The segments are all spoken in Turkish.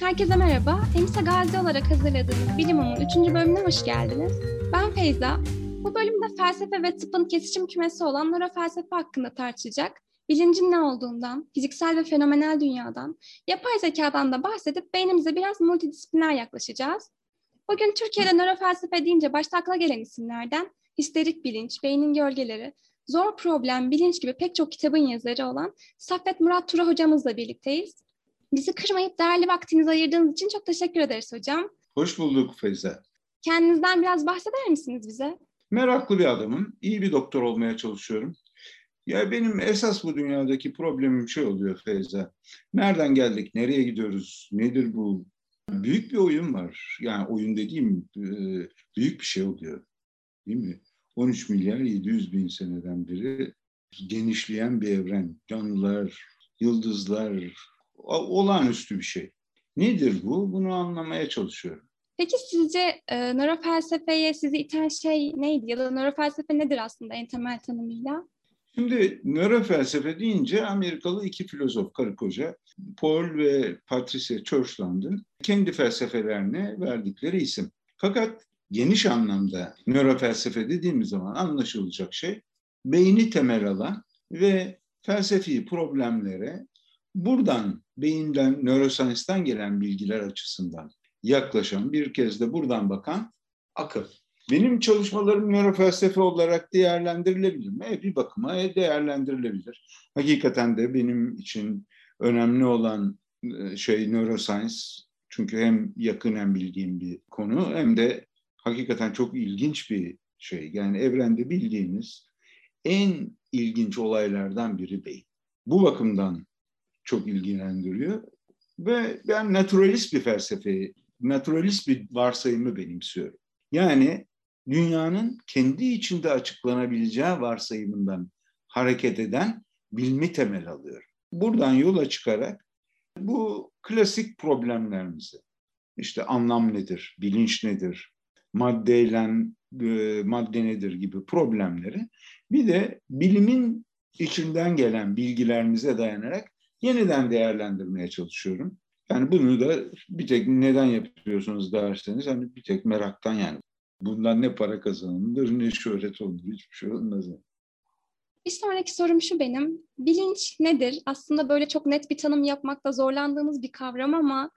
Herkese merhaba. Enisa Gazi olarak hazırladığımız Bilimum'un 3. bölümüne hoş geldiniz. Ben Feyza. Bu bölümde felsefe ve tıbbın kesişim kümesi olan nörofelsefe hakkında tartışacak, bilincin ne olduğundan, fiziksel ve fenomenal dünyadan, yapay zekadan da bahsedip beynimize biraz multidisipliner yaklaşacağız. Bugün Türkiye'de nörofelsefe deyince başta akla gelen isimlerden histerik bilinç, beynin gölgeleri, zor problem, bilinç gibi pek çok kitabın yazarı olan Saffet Murat Tura hocamızla birlikteyiz. Bizi kırmayıp değerli vaktinizi ayırdığınız için çok teşekkür ederiz hocam. Hoş bulduk Feyza. Kendinizden biraz bahseder misiniz bize? Meraklı bir adamım. İyi bir doktor olmaya çalışıyorum. Ya benim esas bu dünyadaki problemim şey oluyor Feyza. Nereden geldik, nereye gidiyoruz, nedir bu? Büyük bir oyun var. Yani oyun dediğim e, büyük bir şey oluyor. Değil mi? 13 milyar 700 bin seneden beri genişleyen bir evren. Canlılar, yıldızlar, olağanüstü bir şey. Nedir bu? Bunu anlamaya çalışıyorum. Peki sizce e, nörofelsefeye sizi iten şey neydi? Ya da nörofelsefe nedir aslında en temel tanımıyla? Şimdi nörofelsefe deyince Amerikalı iki filozof karı koca Paul ve Patricia Churchland'ın kendi felsefelerine verdikleri isim. Fakat geniş anlamda nörofelsefe dediğimiz zaman anlaşılacak şey beyni temel alan ve felsefi problemlere buradan beyinden, nöroscience'den gelen bilgiler açısından yaklaşan, bir kez de buradan bakan akıl. Benim çalışmalarım nörofelsefe olarak değerlendirilebilir mi? E, bir bakıma e, değerlendirilebilir. Hakikaten de benim için önemli olan e, şey neuroscience. Çünkü hem yakın hem bildiğim bir konu hem de hakikaten çok ilginç bir şey. Yani evrende bildiğiniz en ilginç olaylardan biri beyin. Bu bakımdan çok ilgilendiriyor. Ve ben naturalist bir felsefeyi, naturalist bir varsayımı benimsiyorum. Yani dünyanın kendi içinde açıklanabileceği varsayımından hareket eden bilmi temel alıyorum. Buradan yola çıkarak bu klasik problemlerimizi, işte anlam nedir, bilinç nedir, maddeyle e, madde nedir gibi problemleri bir de bilimin içinden gelen bilgilerimize dayanarak yeniden değerlendirmeye çalışıyorum. Yani bunu da bir tek neden yapıyorsunuz derseniz hani bir tek meraktan yani. Bundan ne para kazanılır ne şöhret olur hiçbir şey olmaz. Bir sonraki sorum şu benim. Bilinç nedir? Aslında böyle çok net bir tanım yapmakta zorlandığımız bir kavram ama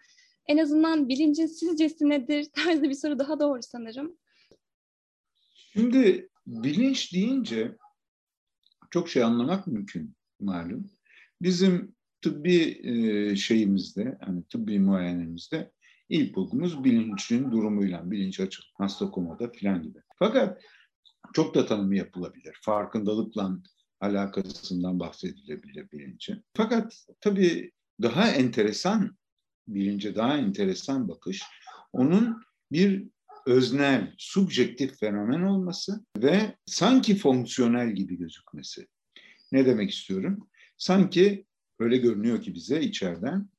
en azından bilincin sizcesi nedir tarzı bir soru daha doğru sanırım. Şimdi bilinç deyince çok şey anlamak mümkün malum. Bizim tıbbi şeyimizde, hani tıbbi muayenemizde ilk bulgumuz bilincin durumuyla, bilinç açık, hasta komada filan gibi. Fakat çok da tanımı yapılabilir. Farkındalıkla alakasından bahsedilebilir bilincin. Fakat tabii daha enteresan, bilince daha enteresan bakış, onun bir öznel, subjektif fenomen olması ve sanki fonksiyonel gibi gözükmesi. Ne demek istiyorum? Sanki öyle görünüyor ki bize içeriden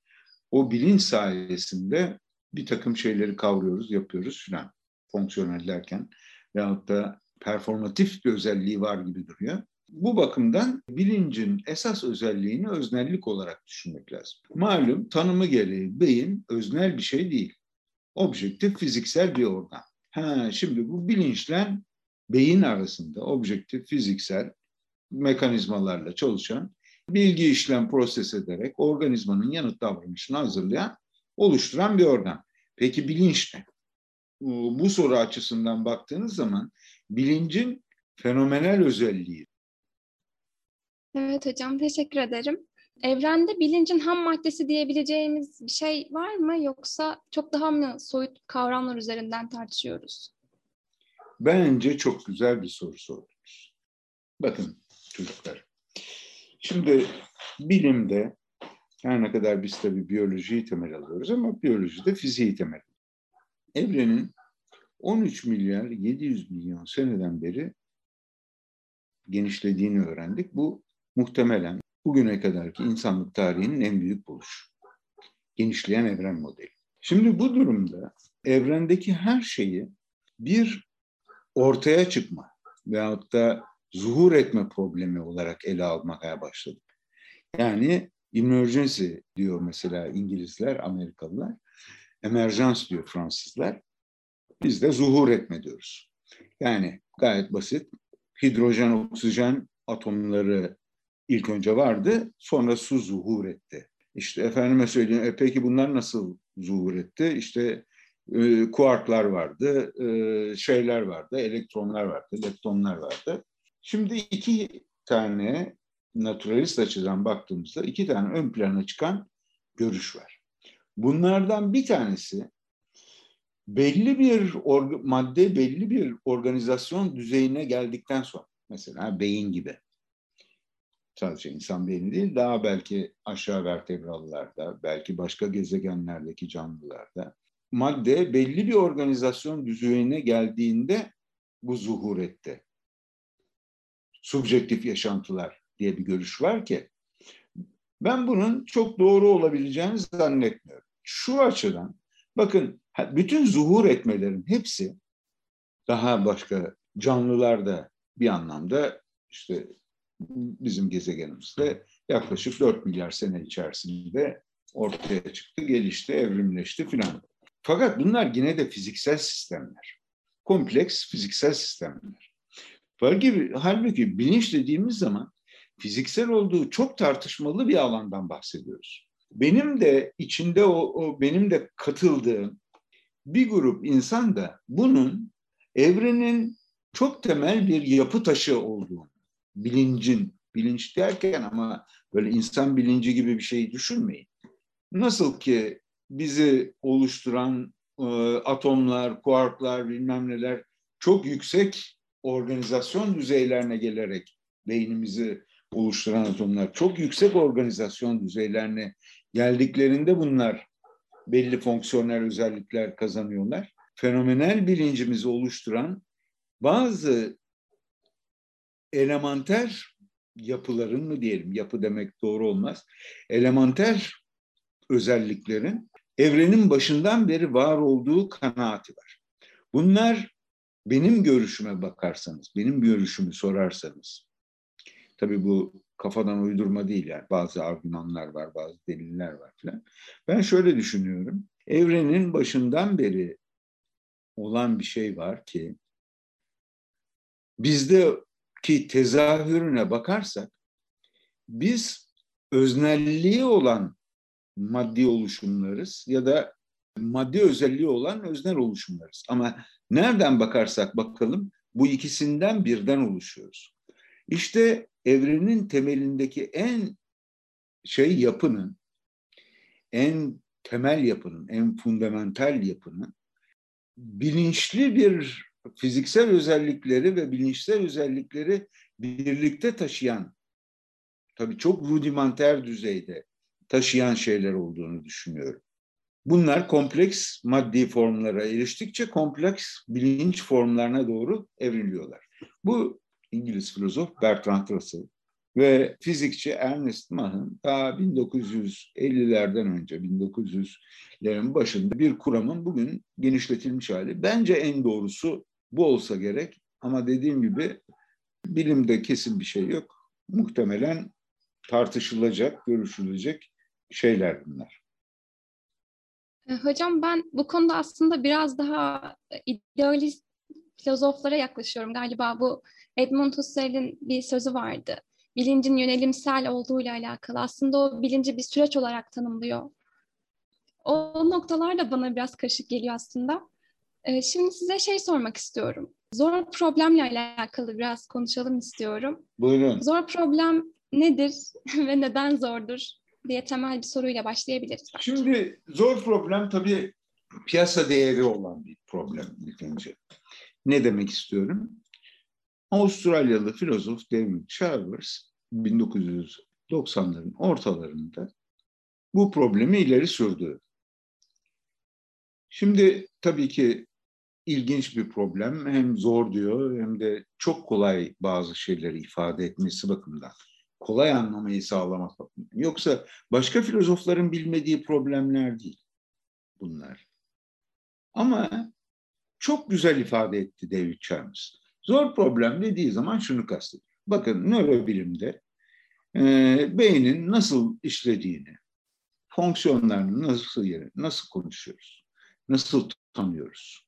o bilinç sayesinde bir takım şeyleri kavruyoruz, yapıyoruz filan. Fonksiyonel derken veyahut da performatif bir özelliği var gibi duruyor. Bu bakımdan bilincin esas özelliğini öznellik olarak düşünmek lazım. Malum tanımı gereği beyin öznel bir şey değil. Objektif fiziksel bir organ. Ha, şimdi bu bilinçle beyin arasında objektif fiziksel mekanizmalarla çalışan bilgi işlem proses ederek organizmanın yanıt davranışını hazırlayan, oluşturan bir organ. Peki bilinç ne? Bu soru açısından baktığınız zaman bilincin fenomenal özelliği. Evet hocam teşekkür ederim. Evrende bilincin ham maddesi diyebileceğimiz bir şey var mı yoksa çok daha mı soyut kavramlar üzerinden tartışıyoruz? Bence çok güzel bir soru sordunuz. Bakın çocuklar, Şimdi bilimde her ne kadar biz tabii biyolojiyi temel alıyoruz ama biyolojide fiziği temel. Evrenin 13 milyar 700 milyon seneden beri genişlediğini öğrendik. Bu muhtemelen bugüne kadarki insanlık tarihinin en büyük buluşu. Genişleyen evren modeli. Şimdi bu durumda evrendeki her şeyi bir ortaya çıkma veyahut da zuhur etme problemi olarak ele almaya başladık. Yani Emergency diyor mesela İngilizler, Amerikalılar. Emerjans diyor Fransızlar. Biz de zuhur etme diyoruz. Yani gayet basit. Hidrojen, oksijen atomları ilk önce vardı. Sonra su zuhur etti. İşte efendime söyleyeyim, e peki bunlar nasıl zuhur etti? İşte e, kuarklar vardı, e, şeyler vardı, elektronlar vardı, leptonlar vardı. Şimdi iki tane naturalist açıdan baktığımızda iki tane ön plana çıkan görüş var. Bunlardan bir tanesi belli bir madde belli bir organizasyon düzeyine geldikten sonra mesela beyin gibi sadece insan beyni değil daha belki aşağı vertebrallarda belki başka gezegenlerdeki canlılarda madde belli bir organizasyon düzeyine geldiğinde bu zuhur etti. Subjektif yaşantılar diye bir görüş var ki ben bunun çok doğru olabileceğini zannetmiyorum. Şu açıdan bakın bütün zuhur etmelerin hepsi daha başka canlılarda bir anlamda işte bizim gezegenimizde yaklaşık 4 milyar sene içerisinde ortaya çıktı, gelişti, evrimleşti filan. Fakat bunlar yine de fiziksel sistemler. Kompleks fiziksel sistemler. Halbuki, halbuki bilinç dediğimiz zaman fiziksel olduğu çok tartışmalı bir alandan bahsediyoruz. Benim de içinde o, o benim de katıldığım bir grup insan da bunun evrenin çok temel bir yapı taşı olduğunu, bilincin, bilinç derken ama böyle insan bilinci gibi bir şey düşünmeyin. Nasıl ki bizi oluşturan e, atomlar, kuarklar, bilmem neler çok yüksek organizasyon düzeylerine gelerek beynimizi oluşturan atomlar çok yüksek organizasyon düzeylerine geldiklerinde bunlar belli fonksiyonel özellikler kazanıyorlar. Fenomenel bilincimizi oluşturan bazı elementer yapıların mı diyelim, yapı demek doğru olmaz, elementer özelliklerin evrenin başından beri var olduğu kanaati var. Bunlar benim görüşüme bakarsanız, benim görüşümü sorarsanız, tabii bu kafadan uydurma değil yani bazı argümanlar var, bazı deliller var falan. Ben şöyle düşünüyorum. Evrenin başından beri olan bir şey var ki bizdeki tezahürüne bakarsak biz öznelliği olan maddi oluşumlarız ya da maddi özelliği olan öznel oluşumlarız. Ama nereden bakarsak bakalım bu ikisinden birden oluşuyoruz. İşte evrenin temelindeki en şey yapının, en temel yapının, en fundamental yapının bilinçli bir fiziksel özellikleri ve bilinçsel özellikleri birlikte taşıyan, tabii çok rudimenter düzeyde taşıyan şeyler olduğunu düşünüyorum. Bunlar kompleks maddi formlara eriştikçe kompleks bilinç formlarına doğru evriliyorlar. Bu İngiliz filozof Bertrand Russell ve fizikçi Ernest Mach'ın ta 1950'lerden önce 1900'lerin başında bir kuramın bugün genişletilmiş hali. Bence en doğrusu bu olsa gerek ama dediğim gibi bilimde kesin bir şey yok. Muhtemelen tartışılacak, görüşülecek şeyler bunlar. E, hocam ben bu konuda aslında biraz daha idealist filozoflara yaklaşıyorum. Galiba bu Edmund Husserl'in bir sözü vardı. Bilincin yönelimsel olduğuyla alakalı. Aslında o bilinci bir süreç olarak tanımlıyor. O noktalar da bana biraz karışık geliyor aslında. Ee, şimdi size şey sormak istiyorum. Zor problemle alakalı biraz konuşalım istiyorum. Buyurun. Zor problem nedir ve neden zordur diye temel bir soruyla başlayabiliriz. Belki. Şimdi zor problem tabii piyasa değeri olan bir problem ilk önce. Ne demek istiyorum? Avustralyalı filozof David Chalmers 1990'ların ortalarında bu problemi ileri sürdü. Şimdi tabii ki ilginç bir problem. Hem zor diyor hem de çok kolay bazı şeyleri ifade etmesi bakımından. Kolay anlamayı sağlamak bakımından. Yoksa başka filozofların bilmediği problemler değil bunlar. Ama çok güzel ifade etti David Chalmers. Zor problem dediği zaman şunu kastediyor. Bakın nörobilimde e, beynin nasıl işlediğini, fonksiyonlarını nasıl yeri, nasıl konuşuyoruz, nasıl tanıyoruz,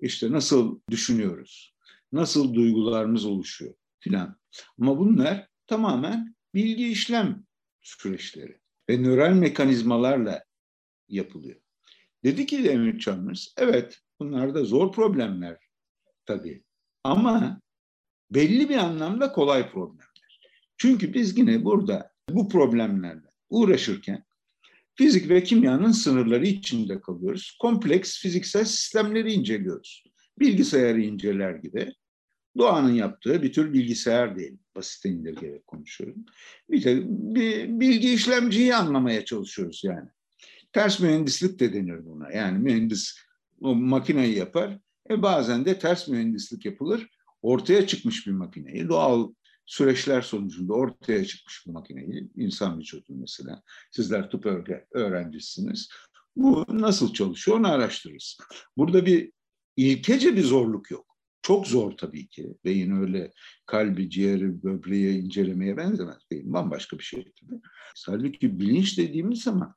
işte nasıl düşünüyoruz, nasıl duygularımız oluşuyor filan. Ama bunlar tamamen bilgi işlem süreçleri ve nöral mekanizmalarla yapılıyor. Dedi ki Emir Chalmers, evet bunlar da zor problemler tabii ama belli bir anlamda kolay problemler. Çünkü biz yine burada bu problemlerle uğraşırken fizik ve kimyanın sınırları içinde kalıyoruz. Kompleks fiziksel sistemleri inceliyoruz. Bilgisayarı inceler gibi. Doğanın yaptığı bir tür bilgisayar değil. Basite indirgerek konuşuyorum. Bir de bir bilgi işlemciyi anlamaya çalışıyoruz yani. Ters mühendislik de denir buna. Yani mühendis o makineyi yapar. E bazen de ters mühendislik yapılır. Ortaya çıkmış bir makineyi doğal süreçler sonucunda ortaya çıkmış bir makineyi, insan vücudu mesela. Sizler tıp öğrencisiniz. Bu nasıl çalışıyor onu araştırırız. Burada bir ilkece bir zorluk yok. Çok zor tabii ki. Beyin öyle kalbi, ciğeri, böbreği incelemeye benzemez. Beyin bambaşka bir şey tabii. Halbuki bilinç dediğimiz zaman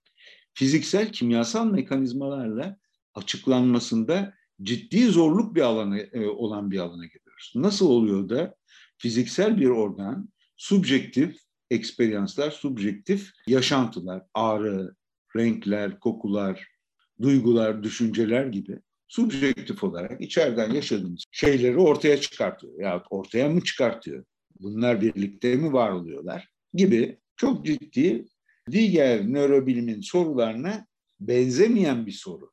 fiziksel, kimyasal mekanizmalarla açıklanmasında ciddi zorluk bir alana e, olan bir alana giriyoruz. Nasıl oluyor da fiziksel bir organ subjektif eksperyanslar, subjektif yaşantılar, ağrı, renkler, kokular, duygular, düşünceler gibi subjektif olarak içeriden yaşadığımız şeyleri ortaya çıkartıyor. Ya ortaya mı çıkartıyor? Bunlar birlikte mi var oluyorlar? Gibi çok ciddi diğer nörobilimin sorularına benzemeyen bir soru.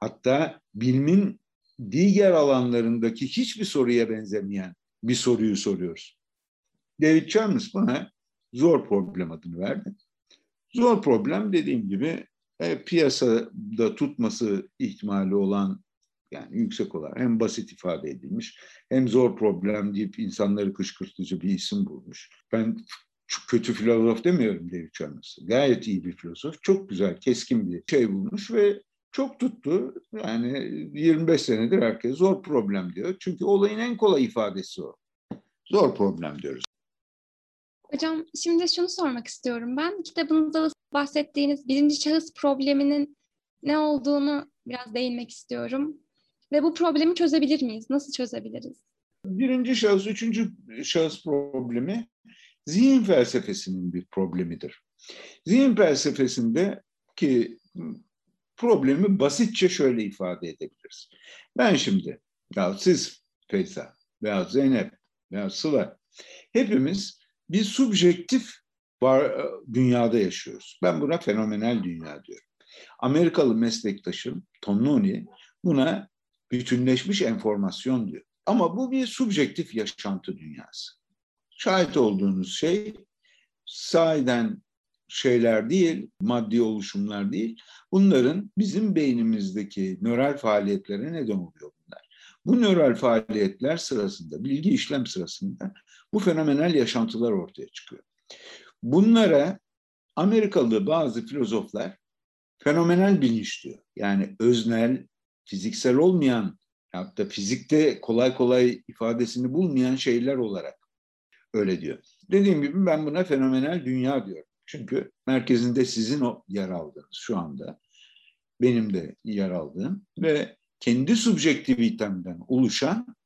Hatta bilimin diğer alanlarındaki hiçbir soruya benzemeyen bir soruyu soruyoruz. David Chalmers bana zor problem adını verdi. Zor problem dediğim gibi e, piyasada tutması ihtimali olan yani yüksek olarak hem basit ifade edilmiş hem zor problem deyip insanları kışkırtıcı bir isim bulmuş. Ben kötü filozof demiyorum David Chalmers. Gayet iyi bir filozof. Çok güzel, keskin bir şey bulmuş ve çok tuttu. Yani 25 senedir herkes zor problem diyor. Çünkü olayın en kolay ifadesi o. Zor problem diyoruz. Hocam şimdi şunu sormak istiyorum ben. Kitabınızda bahsettiğiniz birinci şahıs probleminin ne olduğunu biraz değinmek istiyorum. Ve bu problemi çözebilir miyiz? Nasıl çözebiliriz? Birinci şahıs, üçüncü şahıs problemi zihin felsefesinin bir problemidir. Zihin felsefesinde ki problemi basitçe şöyle ifade edebiliriz. Ben şimdi, ya siz Feyza veya Zeynep veya Sıla hepimiz bir subjektif var, dünyada yaşıyoruz. Ben buna fenomenal dünya diyorum. Amerikalı meslektaşım Tonloni buna bütünleşmiş enformasyon diyor. Ama bu bir subjektif yaşantı dünyası. Şahit olduğunuz şey sahiden şeyler değil, maddi oluşumlar değil. Bunların bizim beynimizdeki nöral faaliyetlere neden oluyor bunlar. Bu nöral faaliyetler sırasında, bilgi işlem sırasında bu fenomenal yaşantılar ortaya çıkıyor. Bunlara Amerikalı bazı filozoflar fenomenal bilinç diyor. Yani öznel, fiziksel olmayan, hatta fizikte kolay kolay ifadesini bulmayan şeyler olarak öyle diyor. Dediğim gibi ben buna fenomenal dünya diyorum. Çünkü merkezinde sizin o yer aldığınız şu anda benim de yer aldığım ve kendi subjektivitemden oluşan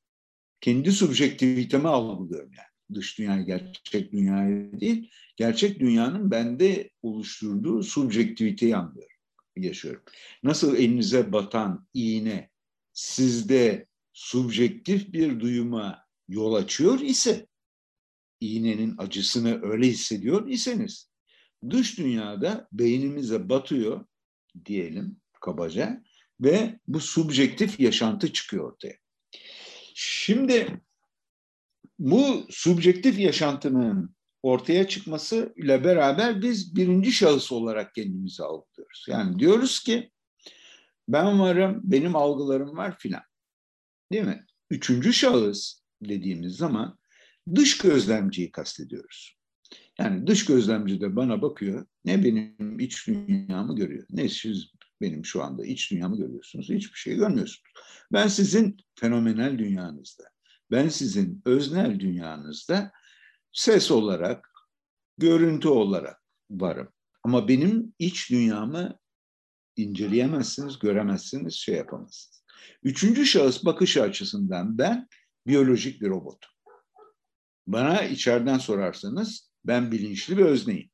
kendi subjektivitemi algılıyorum yani. Dış dünyayı gerçek dünyayı değil, gerçek dünyanın bende oluşturduğu subjektiviteyi anlıyorum, yaşıyorum. Nasıl elinize batan iğne sizde subjektif bir duyuma yol açıyor ise, iğnenin acısını öyle hissediyor iseniz, dış dünyada beynimize batıyor diyelim kabaca ve bu subjektif yaşantı çıkıyor ortaya. Şimdi bu subjektif yaşantının ortaya çıkması ile beraber biz birinci şahıs olarak kendimizi algılıyoruz. Yani diyoruz ki ben varım, benim algılarım var filan. Değil mi? Üçüncü şahıs dediğimiz zaman dış gözlemciyi kastediyoruz. Yani dış gözlemci de bana bakıyor. Ne benim iç dünyamı görüyor. Ne siz benim şu anda iç dünyamı görüyorsunuz. Hiçbir şey görmüyorsunuz. Ben sizin fenomenal dünyanızda, ben sizin öznel dünyanızda ses olarak, görüntü olarak varım. Ama benim iç dünyamı inceleyemezsiniz, göremezsiniz, şey yapamazsınız. Üçüncü şahıs bakış açısından ben biyolojik bir robotum. Bana içeriden sorarsanız ben bilinçli bir özneyim.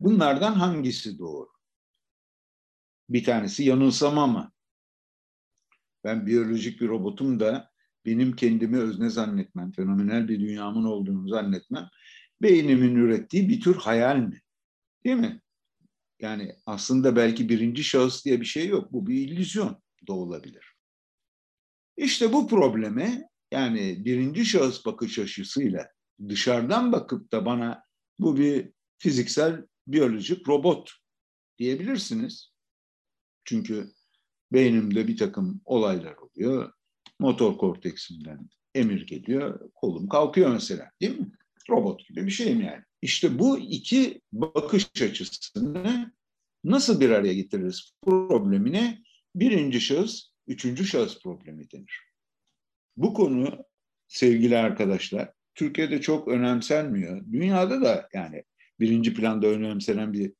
Bunlardan hangisi doğru? Bir tanesi yanılsama mı? Ben biyolojik bir robotum da benim kendimi özne zannetmem, fenomenal bir dünyamın olduğunu zannetmem, beynimin ürettiği bir tür hayal mi? Değil mi? Yani aslında belki birinci şahıs diye bir şey yok. Bu bir illüzyon da olabilir. İşte bu probleme yani birinci şahıs bakış açısıyla dışarıdan bakıp da bana bu bir fiziksel biyolojik robot diyebilirsiniz. Çünkü beynimde bir takım olaylar oluyor. Motor korteksimden emir geliyor, kolum kalkıyor mesela değil mi? Robot gibi bir şeyim yani. İşte bu iki bakış açısını nasıl bir araya getiririz problemine birinci şahıs, üçüncü şahıs problemi denir. Bu konu sevgili arkadaşlar Türkiye'de çok önemsenmiyor. Dünyada da yani birinci planda önemsenen bir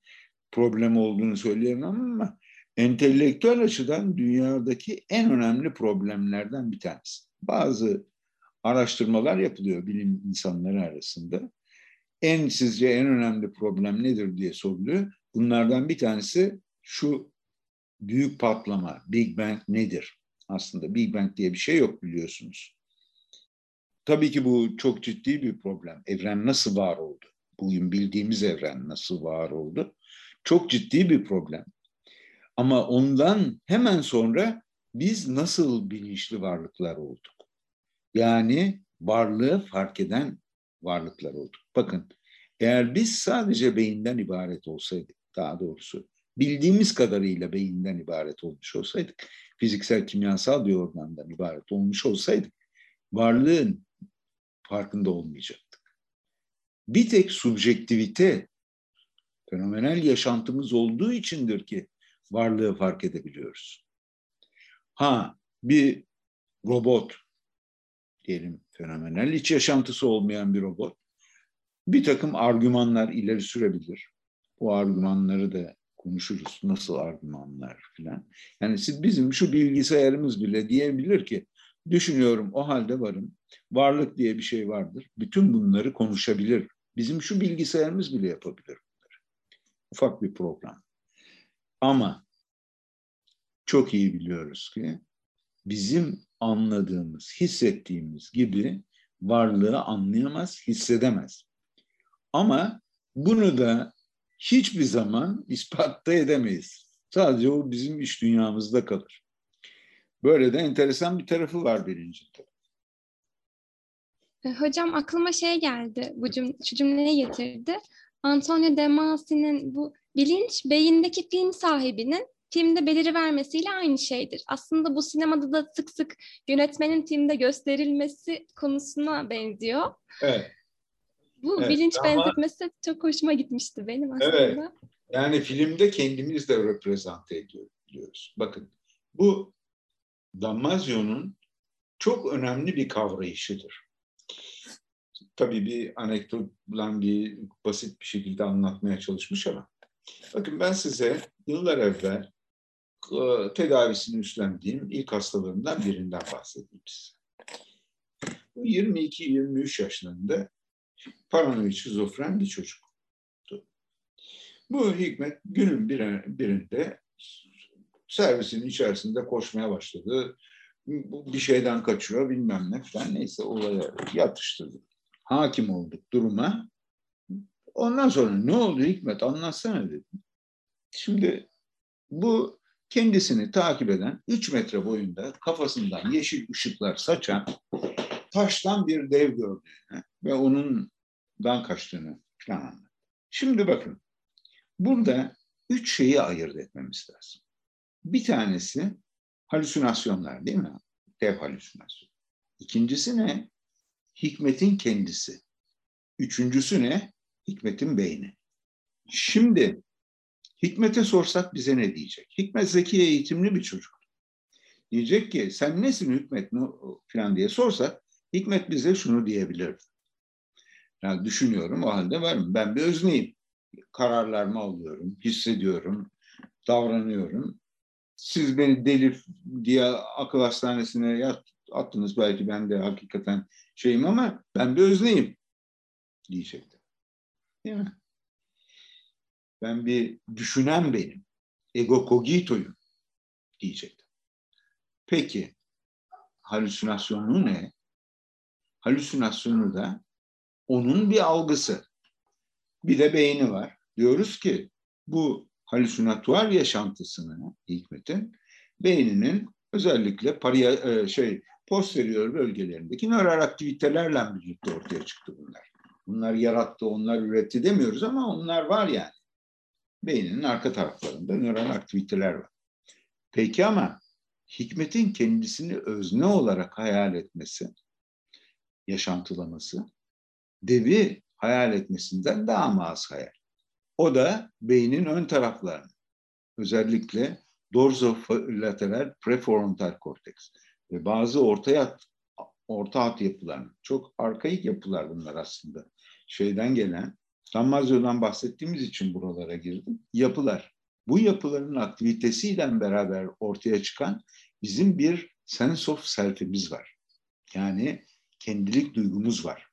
problem olduğunu söyleyemem ama entelektüel açıdan dünyadaki en önemli problemlerden bir tanesi. Bazı araştırmalar yapılıyor bilim insanları arasında. En sizce en önemli problem nedir diye soruluyor. Bunlardan bir tanesi şu büyük patlama, Big Bang nedir? Aslında Big Bang diye bir şey yok biliyorsunuz. Tabii ki bu çok ciddi bir problem. Evren nasıl var oldu? Bugün bildiğimiz evren nasıl var oldu? Çok ciddi bir problem. Ama ondan hemen sonra biz nasıl bilinçli varlıklar olduk? Yani varlığı fark eden varlıklar olduk. Bakın eğer biz sadece beyinden ibaret olsaydık, daha doğrusu bildiğimiz kadarıyla beyinden ibaret olmuş olsaydık, fiziksel kimyasal bir organdan ibaret olmuş olsaydık, varlığın farkında olmayacaktık. Bir tek subjektivite, fenomenal yaşantımız olduğu içindir ki varlığı fark edebiliyoruz. Ha bir robot diyelim fenomenal iç yaşantısı olmayan bir robot bir takım argümanlar ileri sürebilir. Bu argümanları da konuşuruz. Nasıl argümanlar filan. Yani siz bizim şu bilgisayarımız bile diyebilir ki düşünüyorum o halde varım. Varlık diye bir şey vardır. Bütün bunları konuşabilir. Bizim şu bilgisayarımız bile yapabilir bunları. Ufak bir program. Ama çok iyi biliyoruz ki bizim anladığımız, hissettiğimiz gibi varlığı anlayamaz, hissedemez. Ama bunu da hiçbir zaman ispatta edemeyiz. Sadece o bizim iş dünyamızda kalır. Böyle de enteresan bir tarafı var birincide. Hocam aklıma şey geldi, bu cüm şu cümleyi getirdi. Antonio De Masi'nin bu bilinç beyindeki film sahibinin filmde beliri vermesiyle aynı şeydir. Aslında bu sinemada da sık sık yönetmenin filmde gösterilmesi konusuna benziyor. Evet. Bu evet, bilinç ama, benzetmesi çok hoşuma gitmişti benim aslında. Evet. Yani filmde kendimiz de reprezente ediyoruz. Bakın bu Damasio'nun çok önemli bir kavrayışıdır. Tabii bir anekdotla bir basit bir şekilde anlatmaya çalışmış ama bakın ben size yıllar evvel e, tedavisini üstlendiğim ilk hastalarımdan birinden bahsedeyim size. 22-23 yaşlarında paranoid şizofren bir çocuktu. Bu Hikmet günün birinde servisin içerisinde koşmaya başladı. Bir şeyden kaçıyor bilmem ne falan neyse olaya yatıştırdı. Hakim olduk duruma. Ondan sonra ne oldu Hikmet anlatsana dedim. Şimdi bu kendisini takip eden 3 metre boyunda kafasından yeşil ışıklar saçan taştan bir dev gördüğünü ve onundan kaçtığını falan anlattı. Şimdi bakın burada üç şeyi ayırt etmemiz lazım. Bir tanesi halüsinasyonlar değil mi? Dev halüsinasyon. İkincisi ne? Hikmetin kendisi. Üçüncüsü ne? Hikmetin beyni. Şimdi Hikmet'e sorsak bize ne diyecek? Hikmet zeki eğitimli bir çocuk. Diyecek ki sen nesin Hikmet falan diye sorsak Hikmet bize şunu diyebilirdi. Yani düşünüyorum o halde varım. Ben bir özneyim. Kararlarımı alıyorum, hissediyorum, davranıyorum. Siz beni deli diye akıl hastanesine yat, attınız belki ben de hakikaten şeyim ama ben bir özneyim diyecektim. Değil mi? Ben bir düşünen benim. Ego cogito'yum diyecektim. Peki halüsinasyonu ne? Halüsinasyonu da onun bir algısı. Bir de beyni var. Diyoruz ki bu halüsinatuar yaşantısını Hikmet'in beyninin özellikle paria, e, şey posterior bölgelerindeki nöral aktivitelerle birlikte ortaya çıktı bunlar. Bunlar yarattı, onlar üretti demiyoruz ama onlar var yani. Beyninin arka taraflarında nöral aktiviteler var. Peki ama Hikmet'in kendisini özne olarak hayal etmesi, yaşantılaması, devi hayal etmesinden daha mı az hayal? O da beynin ön taraflarını, özellikle dorsolateral prefrontal korteks ve bazı orta yat, orta hat yapılarını, çok arkaik yapılar bunlar aslında. Şeyden gelen, Dammazio'dan bahsettiğimiz için buralara girdim. Yapılar. Bu yapıların aktivitesiyle beraber ortaya çıkan bizim bir sense of self'imiz var. Yani kendilik duygumuz var.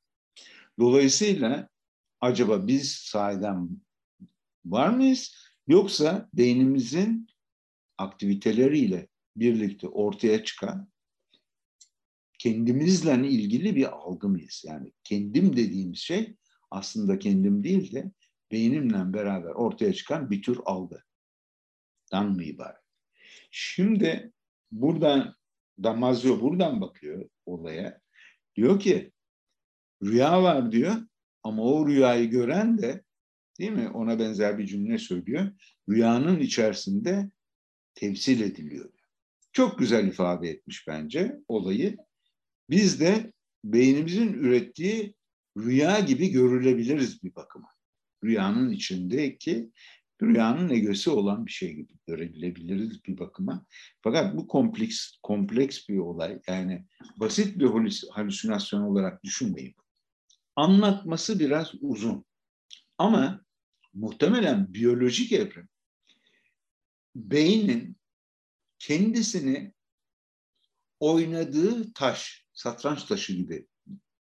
Dolayısıyla acaba biz sahiden var mıyız? Yoksa beynimizin aktiviteleriyle birlikte ortaya çıkan kendimizle ilgili bir algı mıyız? Yani kendim dediğimiz şey aslında kendim değil de beynimle beraber ortaya çıkan bir tür algı. Dan mı ibaret? Şimdi buradan Damasio buradan bakıyor olaya. Diyor ki rüya var diyor ama o rüyayı gören de değil mi ona benzer bir cümle söylüyor. Rüyanın içerisinde temsil ediliyor. Çok güzel ifade etmiş bence olayı. Biz de beynimizin ürettiği rüya gibi görülebiliriz bir bakıma. Rüyanın içindeki rüyanın egosu olan bir şey gibi görebilebiliriz bir bakıma. Fakat bu kompleks kompleks bir olay. Yani basit bir halüsinasyon olarak düşünmeyin. Anlatması biraz uzun. Ama muhtemelen biyolojik evrim beynin kendisini oynadığı taş, satranç taşı gibi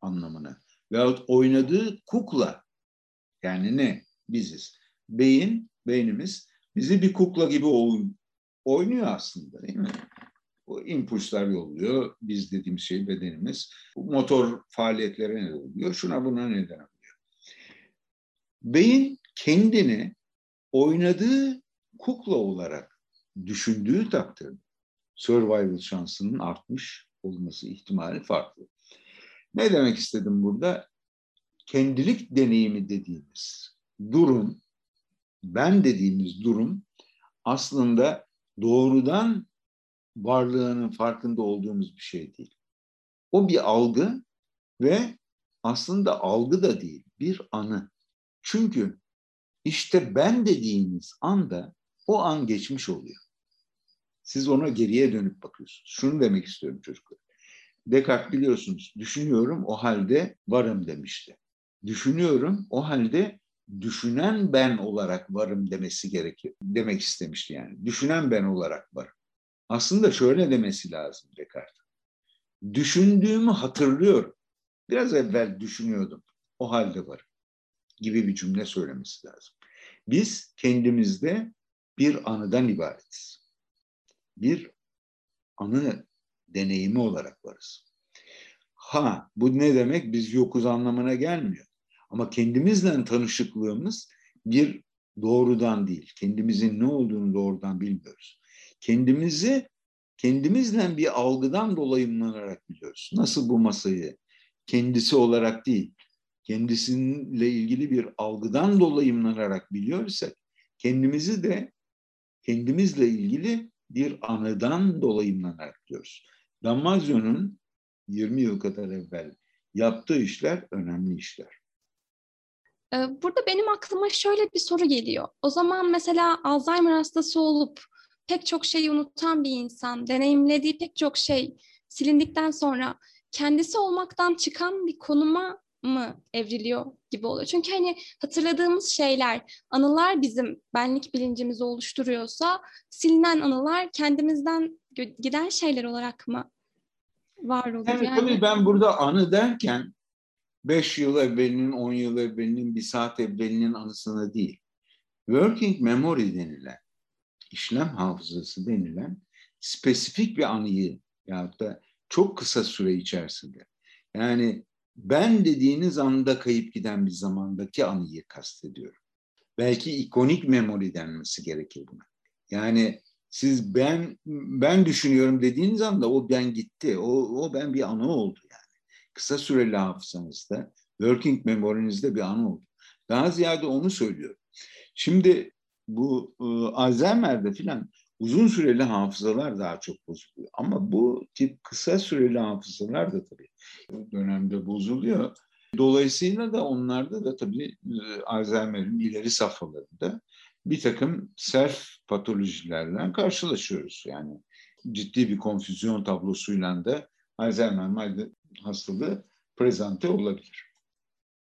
anlamına veyahut oynadığı kukla yani ne? Biziz. Beyin, beynimiz bizi bir kukla gibi oynuyor aslında değil mi? O impulslar yolluyor. Biz dediğimiz şey bedenimiz. Motor faaliyetlere neden oluyor. Şuna buna neden oluyor. Beyin kendini oynadığı kukla olarak düşündüğü takdirde survival şansının artmış olması ihtimali farklı. Ne demek istedim burada? Kendilik deneyimi dediğimiz durum, ben dediğimiz durum aslında doğrudan varlığının farkında olduğumuz bir şey değil. O bir algı ve aslında algı da değil, bir anı. Çünkü işte ben dediğiniz anda o an geçmiş oluyor. Siz ona geriye dönüp bakıyorsunuz. Şunu demek istiyorum çocuklar. Descartes biliyorsunuz düşünüyorum o halde varım demişti. Düşünüyorum o halde düşünen ben olarak varım demesi gerekiyor. Demek istemişti yani. Düşünen ben olarak varım. Aslında şöyle demesi lazım Descartes. Düşündüğümü hatırlıyorum. Biraz evvel düşünüyordum. O halde varım. Gibi bir cümle söylemesi lazım. Biz kendimizde bir anıdan ibaretiz. Bir anı deneyimi olarak varız. Ha bu ne demek? Biz yokuz anlamına gelmiyor. Ama kendimizle tanışıklığımız bir doğrudan değil. Kendimizin ne olduğunu doğrudan bilmiyoruz. Kendimizi kendimizle bir algıdan dolayımlanarak biliyoruz. Nasıl bu masayı kendisi olarak değil, kendisiyle ilgili bir algıdan dolayımlanarak biliyorsak kendimizi de kendimizle ilgili bir anıdan dolayımlanarak biliyoruz. Dammazio'nun 20 yıl kadar evvel yaptığı işler önemli işler. Ee, burada benim aklıma şöyle bir soru geliyor. O zaman mesela Alzheimer hastası olup pek çok şeyi unutan bir insan, deneyimlediği pek çok şey silindikten sonra kendisi olmaktan çıkan bir konuma mı evriliyor gibi oluyor. Çünkü hani hatırladığımız şeyler, anılar bizim benlik bilincimizi oluşturuyorsa silinen anılar kendimizden giden şeyler olarak mı var oluyor? Yani, yani tabii ben burada anı derken 5 yıl evvelinin, 10 yıl evvelinin, bir saat evvelinin anısına değil. Working memory denilen, işlem hafızası denilen spesifik bir anıyı ya da çok kısa süre içerisinde yani ben dediğiniz anda kayıp giden bir zamandaki anıyı kastediyorum. Belki ikonik memori denmesi gerekir buna. Yani siz ben ben düşünüyorum dediğiniz anda o ben gitti. O, o ben bir anı oldu yani. Kısa süreli hafızanızda, working memorinizde bir anı oldu. Daha ziyade onu söylüyorum. Şimdi bu e, Alzheimer'de filan uzun süreli hafızalar daha çok bozuluyor. Ama bu tip kısa süreli hafızalar da tabii dönemde bozuluyor. Dolayısıyla da onlarda da tabii e, Alzheimer'in ileri safhalarında bir takım self patolojilerle karşılaşıyoruz. Yani ciddi bir konfüzyon tablosuyla da Alzheimer hastalığı prezente olabilir.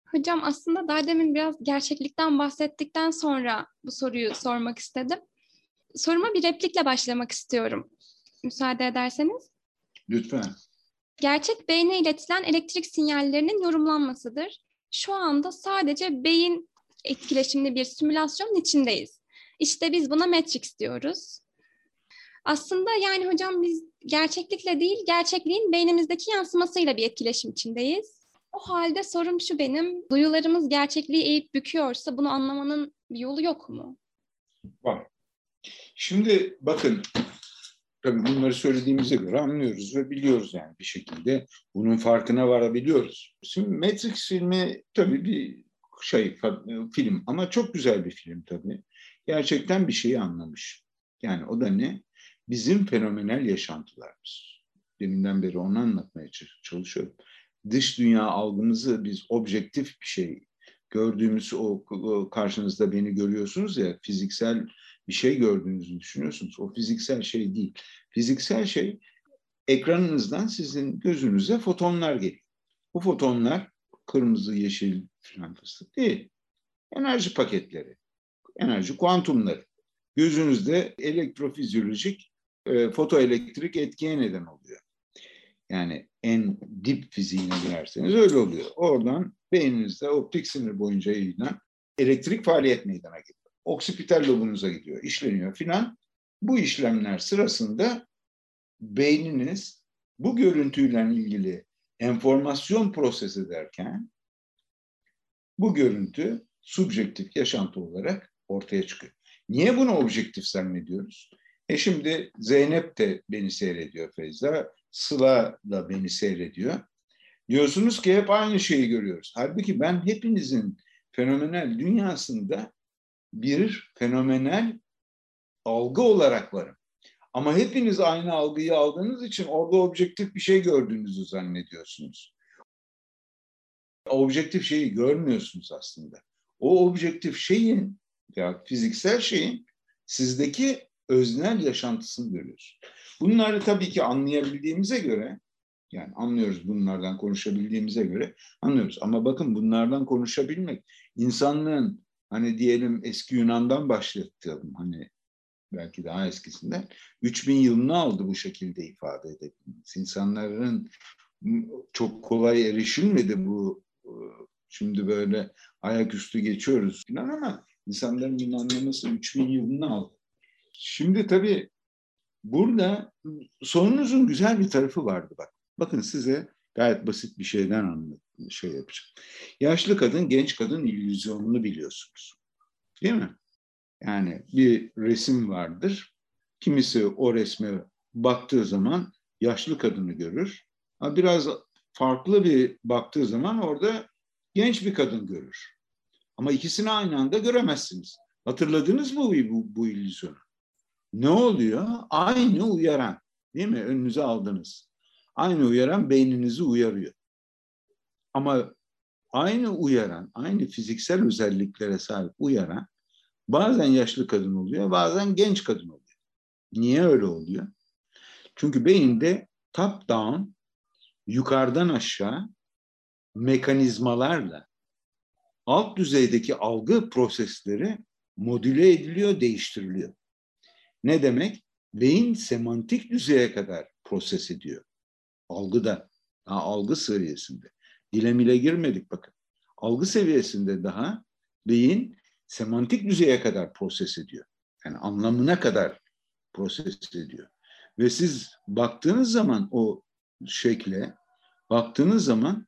Hocam aslında daha demin biraz gerçeklikten bahsettikten sonra bu soruyu sormak istedim. Soruma bir replikle başlamak istiyorum. Müsaade ederseniz. Lütfen. Gerçek beyne iletilen elektrik sinyallerinin yorumlanmasıdır. Şu anda sadece beyin etkileşimli bir simülasyonun içindeyiz. İşte biz buna Matrix diyoruz. Aslında yani hocam biz gerçeklikle değil, gerçekliğin beynimizdeki yansımasıyla bir etkileşim içindeyiz. O halde sorum şu benim, duyularımız gerçekliği eğip büküyorsa bunu anlamanın bir yolu yok mu? Var. Şimdi bakın, tabii bunları söylediğimize göre anlıyoruz ve biliyoruz yani bir şekilde bunun farkına varabiliyoruz. Şimdi Matrix filmi tabii bir şey film ama çok güzel bir film tabii. Gerçekten bir şeyi anlamış. Yani o da ne? Bizim fenomenel yaşantılarımız. Deminden beri onu anlatmaya çalışıyorum. Dış dünya algımızı biz objektif bir şey gördüğümüz o, karşınızda beni görüyorsunuz ya fiziksel bir şey gördüğünüzü düşünüyorsunuz. O fiziksel şey değil. Fiziksel şey ekranınızdan sizin gözünüze fotonlar geliyor. Bu fotonlar kırmızı, yeşil falan fıstık değil. Enerji paketleri, enerji kuantumları. Gözünüzde elektrofizyolojik, e, fotoelektrik etkiye neden oluyor. Yani en dip fiziğine girerseniz öyle oluyor. Oradan beyninizde optik sinir boyunca yayılan elektrik faaliyet meydana geliyor. Oksipital lobunuza gidiyor, işleniyor filan. Bu işlemler sırasında beyniniz bu görüntüyle ilgili enformasyon proses ederken bu görüntü subjektif yaşantı olarak ortaya çıkıyor. Niye bunu objektif zannediyoruz? E şimdi Zeynep de beni seyrediyor Feyza, Sıla da beni seyrediyor. Diyorsunuz ki hep aynı şeyi görüyoruz. Halbuki ben hepinizin fenomenel dünyasında bir fenomenel algı olarak varım. Ama hepiniz aynı algıyı aldığınız için orada objektif bir şey gördüğünüzü zannediyorsunuz. Objektif şeyi görmüyorsunuz aslında. O objektif şeyin ya fiziksel şeyin sizdeki öznel yaşantısını görüyorsunuz. Bunları tabii ki anlayabildiğimize göre yani anlıyoruz bunlardan konuşabildiğimize göre anlıyoruz. Ama bakın bunlardan konuşabilmek insanlığın hani diyelim eski Yunan'dan başlayalım hani belki daha eskisinden 3000 yılını aldı bu şekilde ifade edebilmemiz. İnsanların çok kolay erişilmedi bu e, şimdi böyle ayaküstü geçiyoruz falan ama insanların bunu anlaması 3000 yılını aldı. Şimdi tabii burada sorunuzun güzel bir tarafı vardı bak. Bakın size gayet basit bir şeyden anlat, şey yapacağım. Yaşlı kadın, genç kadın illüzyonunu biliyorsunuz. Değil mi? Yani bir resim vardır. Kimisi o resme baktığı zaman yaşlı kadını görür. Biraz farklı bir baktığı zaman orada genç bir kadın görür. Ama ikisini aynı anda göremezsiniz. Hatırladınız mı bu, bu, bu illüzyonu? Ne oluyor? Aynı uyaran. Değil mi? Önünüze aldınız. Aynı uyaran beyninizi uyarıyor. Ama aynı uyaran, aynı fiziksel özelliklere sahip uyaran bazen yaşlı kadın oluyor, bazen genç kadın oluyor. Niye öyle oluyor? Çünkü beyinde top down, yukarıdan aşağı mekanizmalarla alt düzeydeki algı prosesleri modüle ediliyor, değiştiriliyor. Ne demek? Beyin semantik düzeye kadar proses ediyor. Algıda, daha algı seviyesinde. Dile mile girmedik bakın. Algı seviyesinde daha beyin semantik düzeye kadar proses ediyor. Yani anlamına kadar proses ediyor. Ve siz baktığınız zaman o şekle, baktığınız zaman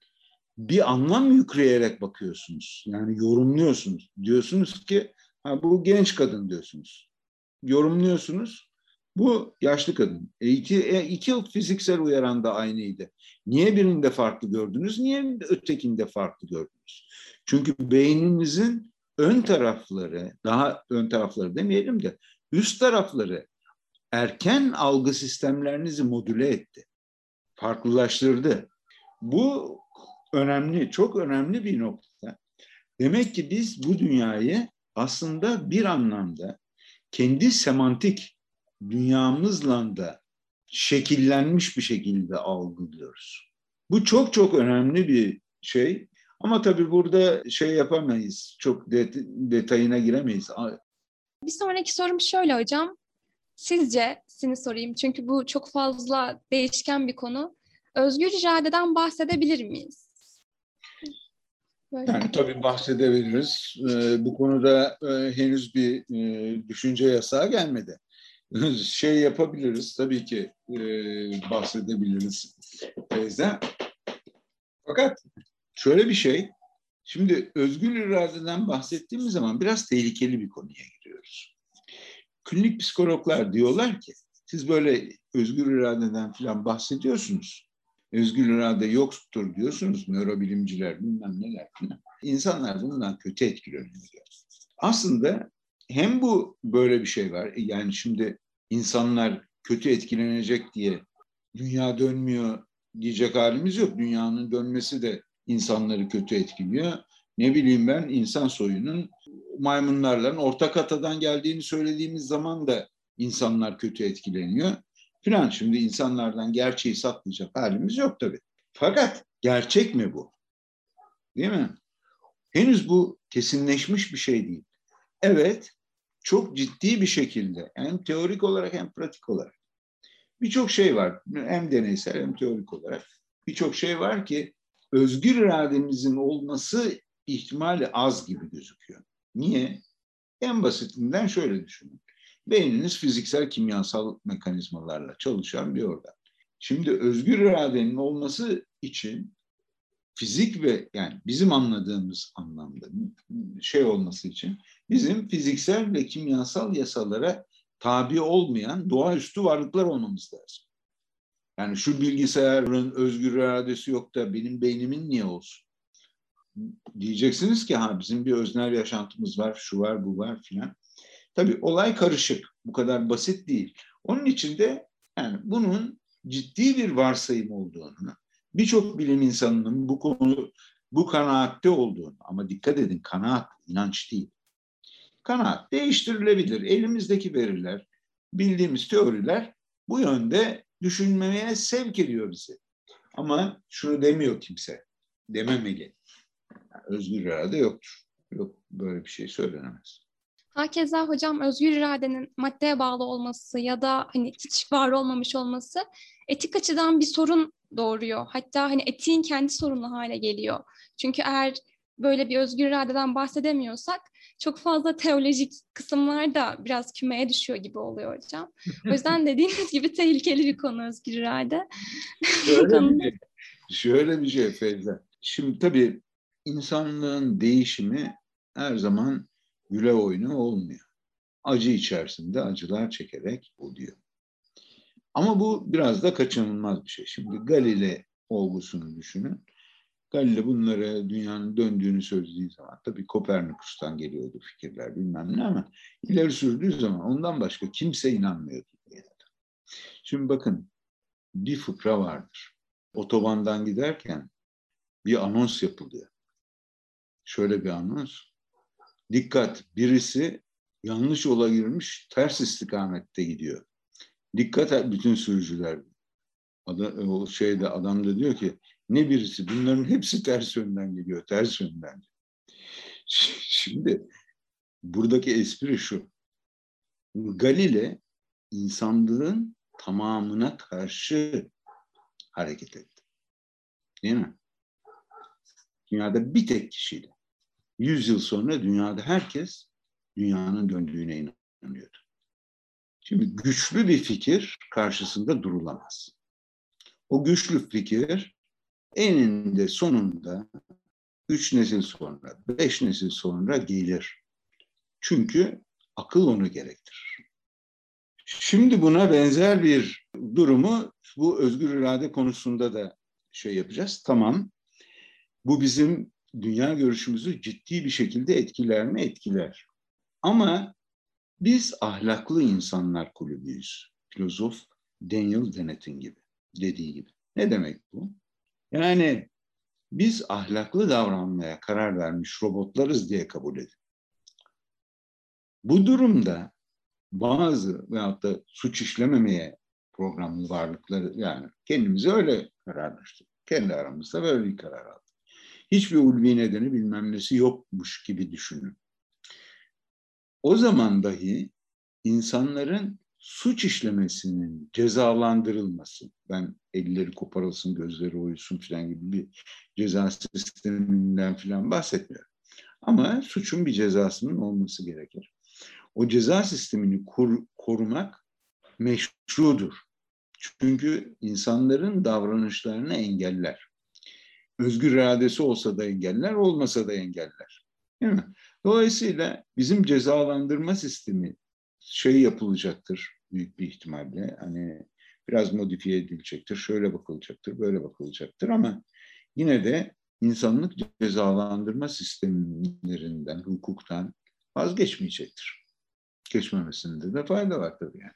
bir anlam yükleyerek bakıyorsunuz. Yani yorumluyorsunuz. Diyorsunuz ki ha, bu genç kadın diyorsunuz. Yorumluyorsunuz. Bu yaşlı kadın. E iki, e iki fiziksel uyaran da aynıydı. Niye birinde farklı gördünüz? Niye ötekinde farklı gördünüz? Çünkü beyninizin ön tarafları, daha ön tarafları demeyelim de üst tarafları erken algı sistemlerinizi modüle etti. Farklılaştırdı. Bu önemli, çok önemli bir nokta. Demek ki biz bu dünyayı aslında bir anlamda kendi semantik dünyamızla da şekillenmiş bir şekilde algılıyoruz. Bu çok çok önemli bir şey. Ama tabii burada şey yapamayız, çok det- detayına giremeyiz. Bir sonraki sorum şöyle hocam. Sizce, seni sorayım çünkü bu çok fazla değişken bir konu. Özgür iradeden bahsedebilir miyiz? Böyle. Yani tabii bahsedebiliriz. Ee, bu konuda e, henüz bir e, düşünce yasağı gelmedi. şey yapabiliriz tabii ki e, bahsedebiliriz teyze. Fakat şöyle bir şey, şimdi özgür iradeden bahsettiğimiz zaman biraz tehlikeli bir konuya giriyoruz. Klinik psikologlar diyorlar ki, siz böyle özgür iradeden falan bahsediyorsunuz. Özgür irade yoktur diyorsunuz nörobilimciler bilmem neler falan. İnsanlar bundan kötü etkileniyor. Aslında hem bu böyle bir şey var. Yani şimdi insanlar kötü etkilenecek diye dünya dönmüyor diyecek halimiz yok. Dünyanın dönmesi de insanları kötü etkiliyor. Ne bileyim ben insan soyunun maymunlarla ortak atadan geldiğini söylediğimiz zaman da insanlar kötü etkileniyor. Filan şimdi insanlardan gerçeği saklayacak halimiz yok tabii. Fakat gerçek mi bu? Değil mi? Henüz bu kesinleşmiş bir şey değil. Evet, çok ciddi bir şekilde hem teorik olarak hem pratik olarak birçok şey var. Hem deneysel hem teorik olarak birçok şey var ki özgür irademizin olması ihtimali az gibi gözüküyor. Niye? En basitinden şöyle düşünün. Beyniniz fiziksel kimyasal mekanizmalarla çalışan bir organ. Şimdi özgür iradenin olması için fizik ve yani bizim anladığımız anlamda şey olması için bizim fiziksel ve kimyasal yasalara tabi olmayan doğaüstü varlıklar olmamız lazım. Yani şu bilgisayarın özgür iradesi yok da benim beynimin niye olsun? Diyeceksiniz ki ha bizim bir öznel yaşantımız var, şu var, bu var filan. Tabii olay karışık. Bu kadar basit değil. Onun için de yani bunun ciddi bir varsayım olduğunu, birçok bilim insanının bu konu bu kanaatte olduğunu ama dikkat edin kanaat inanç değil. Kanaat değiştirilebilir. Elimizdeki veriler, bildiğimiz teoriler bu yönde düşünmeye sevk ediyor bizi. Ama şunu demiyor kimse. Dememeli. Yani özgür irade yoktur. Yok böyle bir şey söylenemez. Hakeza hocam özgür iradenin maddeye bağlı olması ya da hani hiç var olmamış olması etik açıdan bir sorun doğuruyor. Hatta hani etiğin kendi sorunlu hale geliyor. Çünkü eğer böyle bir özgür iradeden bahsedemiyorsak çok fazla teolojik kısımlar da biraz kümeye düşüyor gibi oluyor hocam. O yüzden dediğiniz gibi tehlikeli bir konu özgür irade. Şöyle bir şey, şöyle bir şey Feyza. Şimdi tabii insanlığın değişimi her zaman güle oyunu olmuyor. Acı içerisinde acılar çekerek oluyor. Ama bu biraz da kaçınılmaz bir şey. Şimdi Galile olgusunu düşünün. Galile bunları dünyanın döndüğünü söylediği zaman tabii Kopernikus'tan geliyordu fikirler bilmem ne ama ileri sürdüğü zaman ondan başka kimse inanmıyordu. Şimdi bakın bir fıkra vardır. Otobandan giderken bir anons yapılıyor. Şöyle bir anons. Dikkat birisi yanlış yola girmiş ters istikamette gidiyor. Dikkat et bütün sürücüler. Adam, o şeyde adam da diyor ki ne birisi bunların hepsi ters yönden geliyor, ters yönden. Şimdi buradaki espri şu. Galile insanlığın tamamına karşı hareket etti. Değil mi? Dünyada bir tek kişiydi. Yüz yıl sonra dünyada herkes dünyanın döndüğüne inanıyordu. Şimdi güçlü bir fikir karşısında durulamaz. O güçlü fikir eninde sonunda üç nesil sonra, beş nesil sonra gelir. Çünkü akıl onu gerektirir. Şimdi buna benzer bir durumu bu özgür irade konusunda da şey yapacağız. Tamam. Bu bizim dünya görüşümüzü ciddi bir şekilde etkiler mi? Etkiler. Ama biz ahlaklı insanlar kulübüyüz. Filozof Daniel Dennett'in gibi dediği gibi. Ne demek bu? Yani biz ahlaklı davranmaya karar vermiş robotlarız diye kabul edin. Bu durumda bazı veyahut da suç işlememeye programlı varlıkları yani kendimizi öyle kararlaştırdık. Kendi aramızda böyle bir karar aldık. Hiçbir ulvi nedeni bilmem nesi yokmuş gibi düşünün. O zaman dahi insanların suç işlemesinin cezalandırılması, ben elleri koparılsın, gözleri oyulsun falan gibi bir ceza sisteminden falan bahsetmiyorum. Ama suçun bir cezasının olması gerekir. O ceza sistemini kur, korumak meşrudur. Çünkü insanların davranışlarını engeller. Özgür iradesi olsa da engeller, olmasa da engeller. Değil mi? Dolayısıyla bizim cezalandırma sistemi şey yapılacaktır büyük bir ihtimalle. Hani biraz modifiye edilecektir, şöyle bakılacaktır, böyle bakılacaktır ama yine de insanlık cezalandırma sistemlerinden, hukuktan vazgeçmeyecektir. Geçmemesinde de fayda var tabii yani.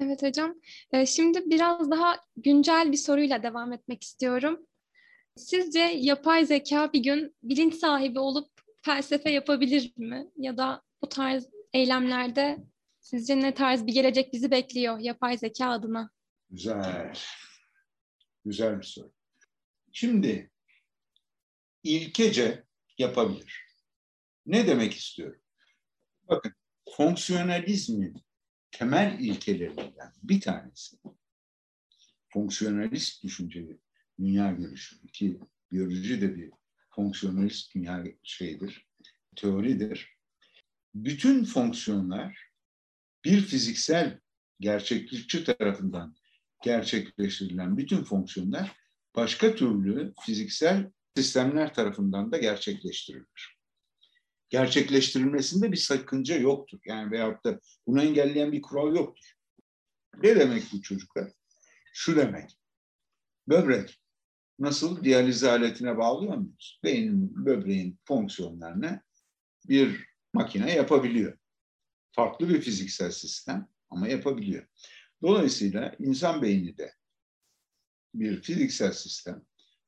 Evet hocam. Ee, şimdi biraz daha güncel bir soruyla devam etmek istiyorum. Sizce yapay zeka bir gün bilinç sahibi olup felsefe yapabilir mi? Ya da bu tarz eylemlerde sizce ne tarz bir gelecek bizi bekliyor yapay zeka adına? Güzel. Güzel bir soru. Şimdi ilkece yapabilir. Ne demek istiyorum? Bakın fonksiyonalizmin temel ilkelerinden bir tanesi fonksiyonalist düşünce dünya görüşü ki biyoloji de bir fonksiyonalist dünya şeyidir, teoridir. Bütün fonksiyonlar bir fiziksel gerçeklikçi tarafından gerçekleştirilen bütün fonksiyonlar başka türlü fiziksel sistemler tarafından da gerçekleştirilir. Gerçekleştirilmesinde bir sakınca yoktur. Yani veyahut da bunu engelleyen bir kural yoktur. Ne demek bu çocuklar? Şu demek. Böbrek nasıl diyaliz aletine bağlıyor muyuz? Beynin, böbreğin fonksiyonlarını bir makine yapabiliyor. Farklı bir fiziksel sistem ama yapabiliyor. Dolayısıyla insan beyni de bir fiziksel sistem.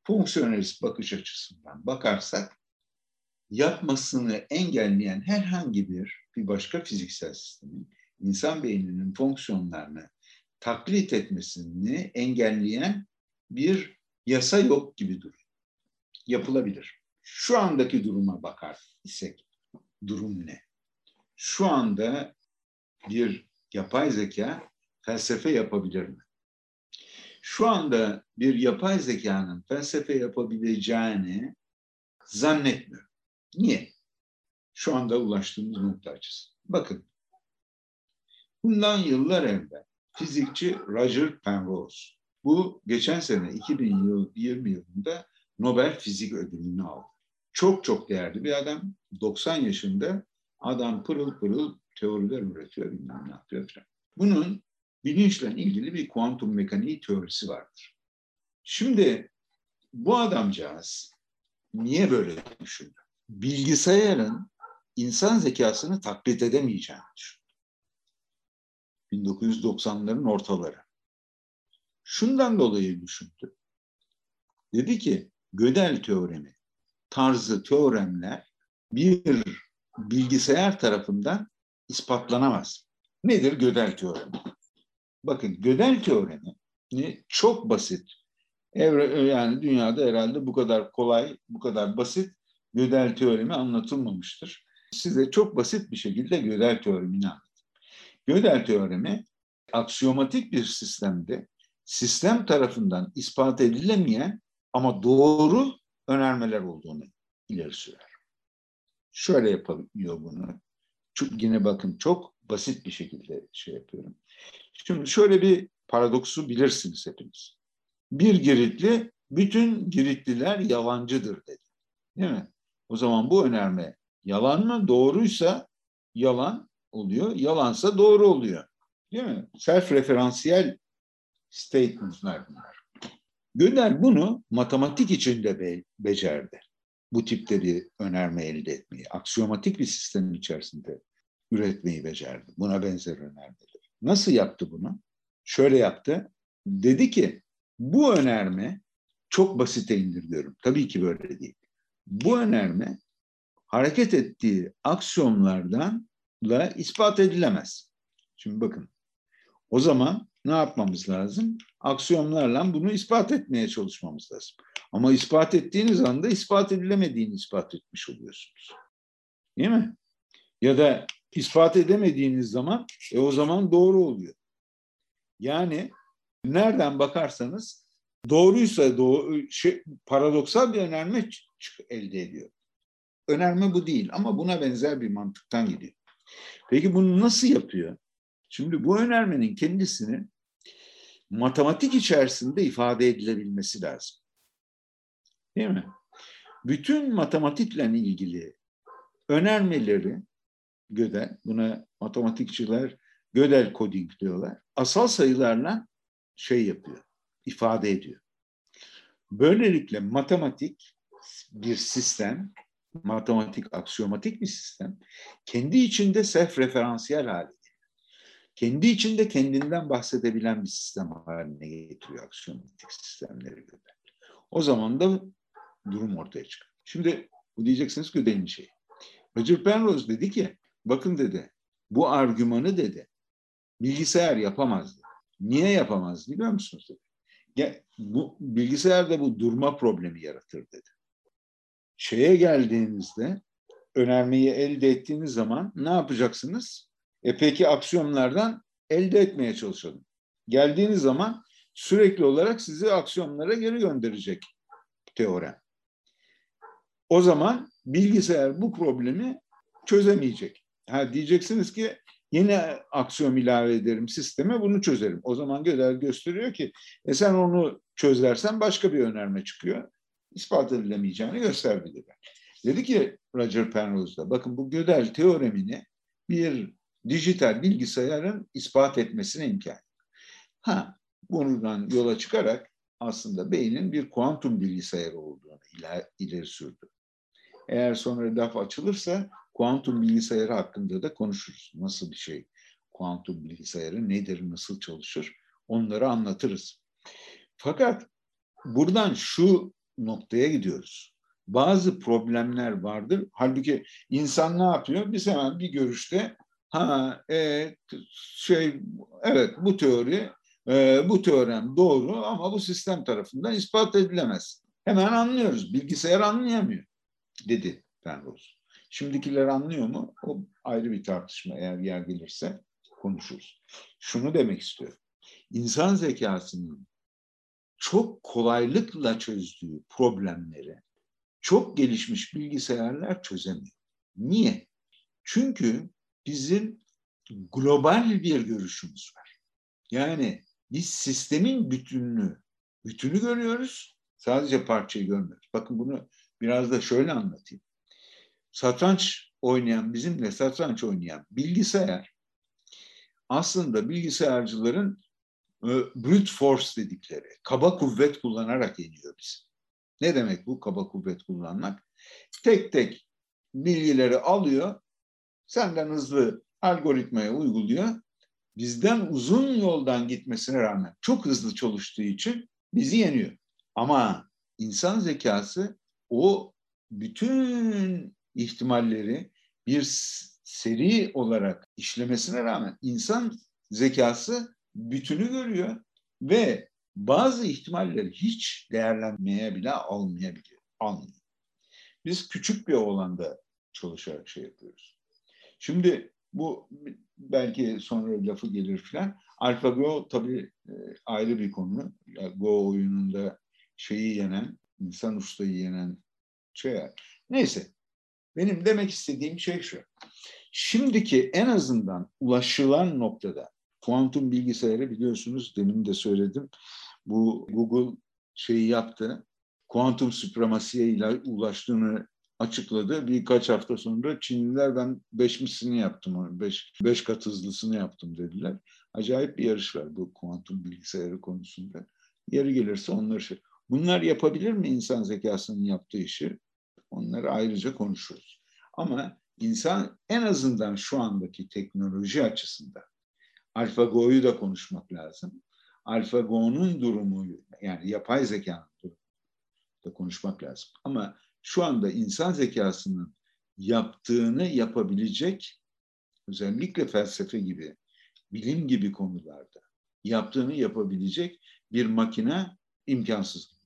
Fonksiyonelist bakış açısından bakarsak yapmasını engelleyen herhangi bir bir başka fiziksel sistemin insan beyninin fonksiyonlarını taklit etmesini engelleyen bir yasa yok gibi duruyor. Yapılabilir. Şu andaki duruma bakar isek durum ne? Şu anda bir yapay zeka felsefe yapabilir mi? Şu anda bir yapay zekanın felsefe yapabileceğini zannetmiyorum. Niye? Şu anda ulaştığımız nokta açısı. Bakın, bundan yıllar evvel fizikçi Roger Penrose bu geçen sene 2020 yılında Nobel Fizik Ödülünü aldı. Çok çok değerli bir adam. 90 yaşında adam pırıl pırıl teoriler üretiyor, bilmem ne yapıyor falan. Bunun bilinçle ilgili bir kuantum mekaniği teorisi vardır. Şimdi bu adamcağız niye böyle düşündü? Bilgisayarın insan zekasını taklit edemeyeceğini düşündü. 1990'ların ortaları. Şundan dolayı düşündü. Dedi ki Gödel teoremi tarzı teoremler bir bilgisayar tarafından ispatlanamaz. Nedir Gödel teoremi? Bakın Gödel teoremi çok basit. Evre, yani dünyada herhalde bu kadar kolay, bu kadar basit Gödel teoremi anlatılmamıştır. Size çok basit bir şekilde Gödel teoremini anlatayım. Gödel teoremi aksiyomatik bir sistemde sistem tarafından ispat edilemeyen ama doğru önermeler olduğunu ileri sürer. Şöyle yapıyor bunu. Çünkü yine bakın çok basit bir şekilde şey yapıyorum. Şimdi şöyle bir paradoksu bilirsiniz hepiniz. Bir Giritli bütün Giritliler yalancıdır dedi. Değil mi? O zaman bu önerme yalan mı? Doğruysa yalan oluyor. Yalansa doğru oluyor. Değil mi? Self-referansiyel statement'lar bunlar. Gönder bunu matematik içinde be becerdi. Bu tipleri önerme elde etmeyi. Aksiyomatik bir sistemin içerisinde üretmeyi becerdi. Buna benzer önermeleri. Nasıl yaptı bunu? Şöyle yaptı. Dedi ki bu önerme çok basite indirgiyorum. Tabii ki böyle değil. Bu önerme hareket ettiği aksiyonlardan da ispat edilemez. Şimdi bakın. O zaman ne yapmamız lazım? Aksiyonlarla bunu ispat etmeye çalışmamız lazım. Ama ispat ettiğiniz anda ispat edilemediğini ispat etmiş oluyorsunuz. Değil mi? Ya da ispat edemediğiniz zaman e o zaman doğru oluyor. Yani nereden bakarsanız doğruysa doğru, şey, paradoksal bir önerme elde ediyor. Önerme bu değil ama buna benzer bir mantıktan gidiyor. Peki bunu nasıl yapıyor? Şimdi bu önermenin kendisini matematik içerisinde ifade edilebilmesi lazım. Değil mi? Bütün matematikle ilgili önermeleri Gödel, buna matematikçiler Gödel coding diyorlar. Asal sayılarla şey yapıyor, ifade ediyor. Böylelikle matematik bir sistem, matematik aksiyomatik bir sistem, kendi içinde self referansiyel hale kendi içinde kendinden bahsedebilen bir sistem haline getiriyor aksiyomatik sistemleri göre. O zaman da durum ortaya çıkıyor. Şimdi bu diyeceksiniz ki ödeyin şey. Roger Penrose dedi ki bakın dedi bu argümanı dedi bilgisayar yapamaz dedi. Niye yapamaz biliyor musunuz dedi. Ya, bu bilgisayarda bu durma problemi yaratır dedi. Şeye geldiğinizde önermeyi elde ettiğiniz zaman ne yapacaksınız? E peki aksiyonlardan elde etmeye çalışalım. Geldiğiniz zaman sürekli olarak sizi aksiyonlara geri gönderecek teorem. O zaman bilgisayar bu problemi çözemeyecek. Ha diyeceksiniz ki yeni aksiyon ilave ederim sisteme bunu çözerim. O zaman Gödel gösteriyor ki e sen onu çözersen başka bir önerme çıkıyor. İspat edilemeyeceğini gösterdi dedi. Dedi ki Roger Penrose'da bakın bu Gödel teoremini bir dijital bilgisayarın ispat etmesine imkan. Ha, bundan yola çıkarak aslında beynin bir kuantum bilgisayarı olduğunu ileri sürdü. Eğer sonra laf açılırsa kuantum bilgisayarı hakkında da konuşuruz. Nasıl bir şey? Kuantum bilgisayarı nedir, nasıl çalışır? Onları anlatırız. Fakat buradan şu noktaya gidiyoruz. Bazı problemler vardır. Halbuki insan ne yapıyor? Biz hemen bir görüşte ha e, şey evet bu teori e, bu teorem doğru ama bu sistem tarafından ispat edilemez. Hemen anlıyoruz. Bilgisayar anlayamıyor dedi Penrose. Şimdikiler anlıyor mu? O ayrı bir tartışma eğer yer gelirse konuşuruz. Şunu demek istiyorum. İnsan zekasının çok kolaylıkla çözdüğü problemleri çok gelişmiş bilgisayarlar çözemiyor. Niye? Çünkü bizim global bir görüşümüz var. Yani biz sistemin bütününü, bütünü görüyoruz. Sadece parçayı görmüyoruz. Bakın bunu biraz da şöyle anlatayım. Satranç oynayan, bizimle satranç oynayan bilgisayar aslında bilgisayarcıların e, brute force dedikleri, kaba kuvvet kullanarak yeniyor bizi. Ne demek bu kaba kuvvet kullanmak? Tek tek bilgileri alıyor, senden hızlı algoritmaya uyguluyor. Bizden uzun yoldan gitmesine rağmen çok hızlı çalıştığı için bizi yeniyor. Ama insan zekası o bütün ihtimalleri bir seri olarak işlemesine rağmen insan zekası bütünü görüyor ve bazı ihtimalleri hiç değerlenmeye bile almayabiliyor. Almıyor. Biz küçük bir alanda çalışarak şey yapıyoruz. Şimdi bu belki sonra lafı gelir filan. AlphaGo tabii e, ayrı bir konu. Go oyununda şeyi yenen, insan ustayı yenen şey. Neyse. Benim demek istediğim şey şu. Şimdiki en azından ulaşılan noktada kuantum bilgisayarı biliyorsunuz demin de söyledim. Bu Google şeyi yaptı. Kuantum supremasiye ile ulaştığını açıkladı. Birkaç hafta sonra Çinliler ben beş mislini yaptım, beş, beş kat hızlısını yaptım dediler. Acayip bir yarış var bu kuantum bilgisayarı konusunda. Yeri gelirse onları şey. Bunlar yapabilir mi insan zekasının yaptığı işi? Onları ayrıca konuşuruz. Ama insan en azından şu andaki teknoloji açısından AlphaGo'yu da konuşmak lazım. AlphaGo'nun durumu yani yapay zekanın durumu da konuşmak lazım. Ama şu anda insan zekasının yaptığını yapabilecek özellikle felsefe gibi, bilim gibi konularda yaptığını yapabilecek bir makine imkansız.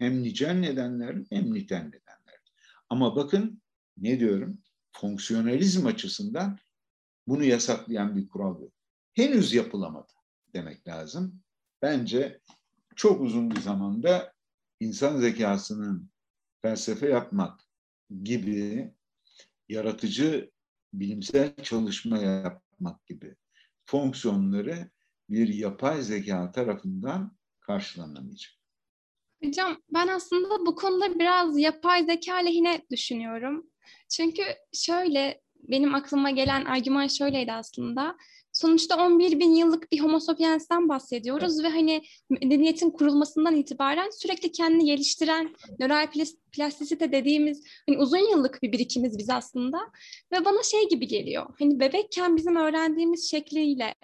Hem nicel nedenler hem nitel nedenler. Ama bakın ne diyorum? Fonksiyonalizm açısından bunu yasaklayan bir kural yok. Henüz yapılamadı demek lazım. Bence çok uzun bir zamanda insan zekasının felsefe yapmak gibi yaratıcı bilimsel çalışma yapmak gibi fonksiyonları bir yapay zeka tarafından karşılanamayacak. Hocam ben aslında bu konuda biraz yapay zeka lehine düşünüyorum. Çünkü şöyle benim aklıma gelen argüman şöyleydi aslında. Sonuçta 11 bin yıllık bir homo sapiens'ten bahsediyoruz ve hani medeniyetin kurulmasından itibaren sürekli kendini geliştiren nöral plastisite dediğimiz hani uzun yıllık bir birikimiz biz aslında ve bana şey gibi geliyor. Hani bebekken bizim öğrendiğimiz şekliyle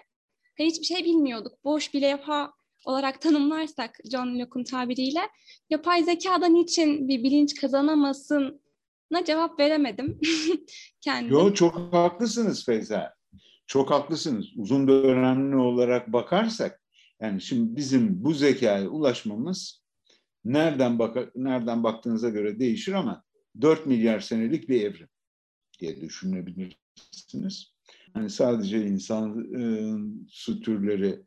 hani hiçbir şey bilmiyorduk. Boş bir levha olarak tanımlarsak John Locke'un tabiriyle yapay zekadan için bir bilinç kazanamasın na cevap veremedim kendim. Yo çok haklısınız Feyza. Çok haklısınız. Uzun dönemli olarak bakarsak yani şimdi bizim bu zekaya ulaşmamız nereden bak nereden baktığınıza göre değişir ama 4 milyar senelik bir evrim diye düşünebilirsiniz. Yani sadece insan su türleri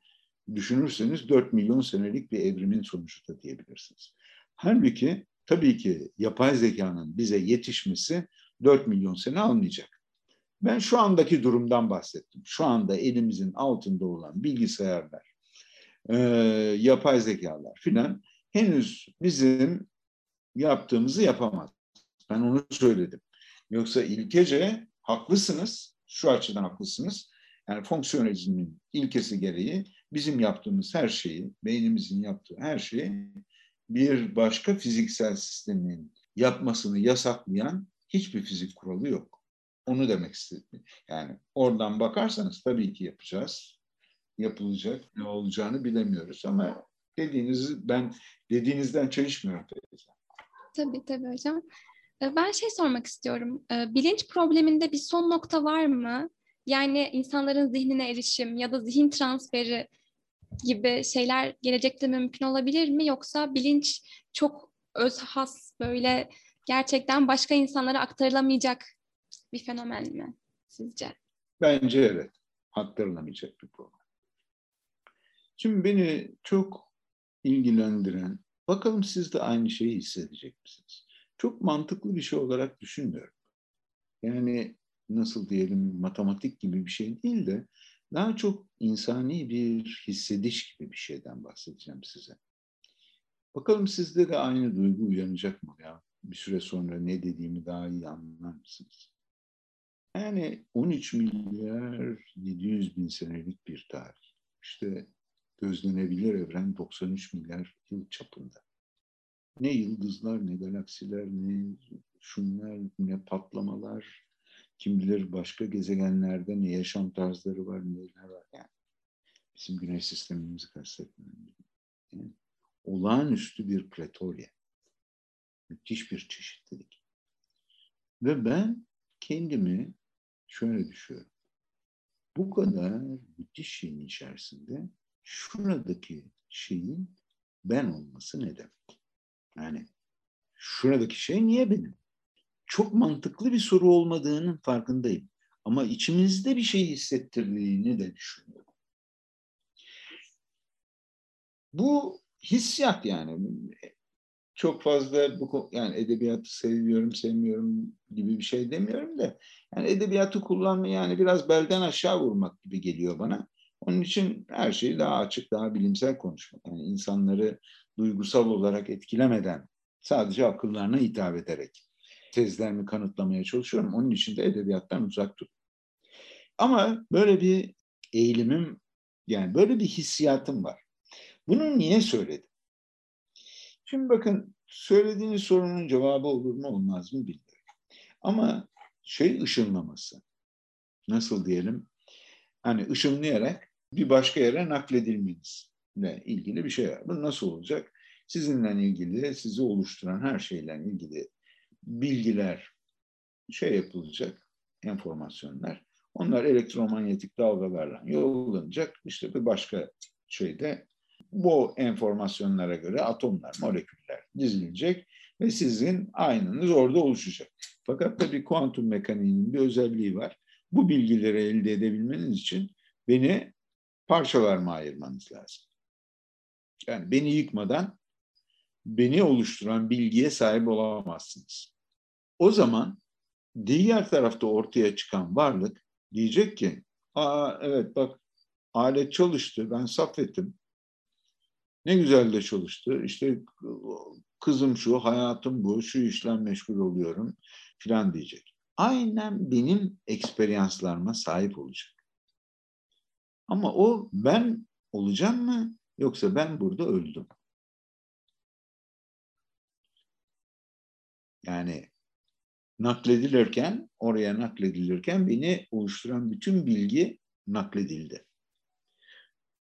düşünürseniz 4 milyon senelik bir evrimin sonucu da diyebilirsiniz. Halbuki tabii ki yapay zekanın bize yetişmesi 4 milyon sene almayacak. Ben şu andaki durumdan bahsettim. Şu anda elimizin altında olan bilgisayarlar, e, yapay zekalar filan henüz bizim yaptığımızı yapamaz. Ben onu söyledim. Yoksa ilkece haklısınız, şu açıdan haklısınız. Yani fonksiyonelizmin ilkesi gereği bizim yaptığımız her şeyi, beynimizin yaptığı her şeyi bir başka fiziksel sistemin yapmasını yasaklayan hiçbir fizik kuralı yok. Onu demek istedim. Yani oradan bakarsanız tabii ki yapacağız. Yapılacak. Ne olacağını bilemiyoruz ama dediğinizi ben dediğinizden çalışmıyorum teyze. Tabii tabii hocam. Ee, ben şey sormak istiyorum. Ee, bilinç probleminde bir son nokta var mı? Yani insanların zihnine erişim ya da zihin transferi gibi şeyler gelecekte mümkün olabilir mi? Yoksa bilinç çok öz has böyle gerçekten başka insanlara aktarılamayacak bir fenomen mi sizce? Bence evet. Aktarılamayacak bir problem. Şimdi beni çok ilgilendiren, bakalım siz de aynı şeyi hissedecek misiniz? Çok mantıklı bir şey olarak düşünmüyorum. Yani nasıl diyelim matematik gibi bir şey değil de daha çok insani bir hissediş gibi bir şeyden bahsedeceğim size. Bakalım sizde de aynı duygu uyanacak mı ya? Bir süre sonra ne dediğimi daha iyi anlar mısınız? Yani 13 milyar 700 bin senelik bir tarih. İşte gözlenebilir evren 93 milyar yıl çapında. Ne yıldızlar, ne galaksiler, ne şunlar, ne patlamalar, kim bilir başka gezegenlerde ne yaşam tarzları var, neler var yani. Bizim güneş sistemimizi kastetmiyorum. Yani olağanüstü bir pretorya. Müthiş bir çeşitlilik. Ve ben kendimi şöyle düşünüyorum. Bu kadar müthiş şeyin içerisinde şuradaki şeyin ben olması ne demek? Yani şuradaki şey niye benim? Çok mantıklı bir soru olmadığının farkındayım. Ama içimizde bir şey hissettirdiğini de düşünüyorum. Bu hissiyat yani. Çok fazla bu yani edebiyatı seviyorum, sevmiyorum gibi bir şey demiyorum da yani edebiyatı kullanmayı yani biraz belden aşağı vurmak gibi geliyor bana. Onun için her şeyi daha açık, daha bilimsel konuşmak. Yani insanları duygusal olarak etkilemeden, sadece akıllarına hitap ederek tezlerimi kanıtlamaya çalışıyorum. Onun için de edebiyattan uzak dur. Ama böyle bir eğilimim, yani böyle bir hissiyatım var. Bunu niye söyledim? Şimdi bakın söylediğiniz sorunun cevabı olur mu olmaz mı bilmiyorum. Ama şey ışınlaması, nasıl diyelim, hani ışınlayarak bir başka yere nakledilmenizle ilgili bir şey var. Bu nasıl olacak? Sizinle ilgili, sizi oluşturan her şeyle ilgili bilgiler şey yapılacak, enformasyonlar. Onlar elektromanyetik dalgalarla yollanacak. İşte bir başka şeyde bu enformasyonlara göre atomlar, moleküller dizilecek ve sizin aynınız orada oluşacak. Fakat tabii kuantum mekaniğinin bir özelliği var. Bu bilgileri elde edebilmeniz için beni parçalarma ayırmanız lazım. Yani beni yıkmadan beni oluşturan bilgiye sahip olamazsınız. O zaman diğer tarafta ortaya çıkan varlık diyecek ki, aa evet bak alet çalıştı, ben saf ettim. Ne güzel de çalıştı. İşte kızım şu, hayatım bu, şu işlem meşgul oluyorum filan diyecek. Aynen benim eksperyanslarıma sahip olacak. Ama o ben olacağım mı yoksa ben burada öldüm. Yani nakledilirken, oraya nakledilirken beni oluşturan bütün bilgi nakledildi.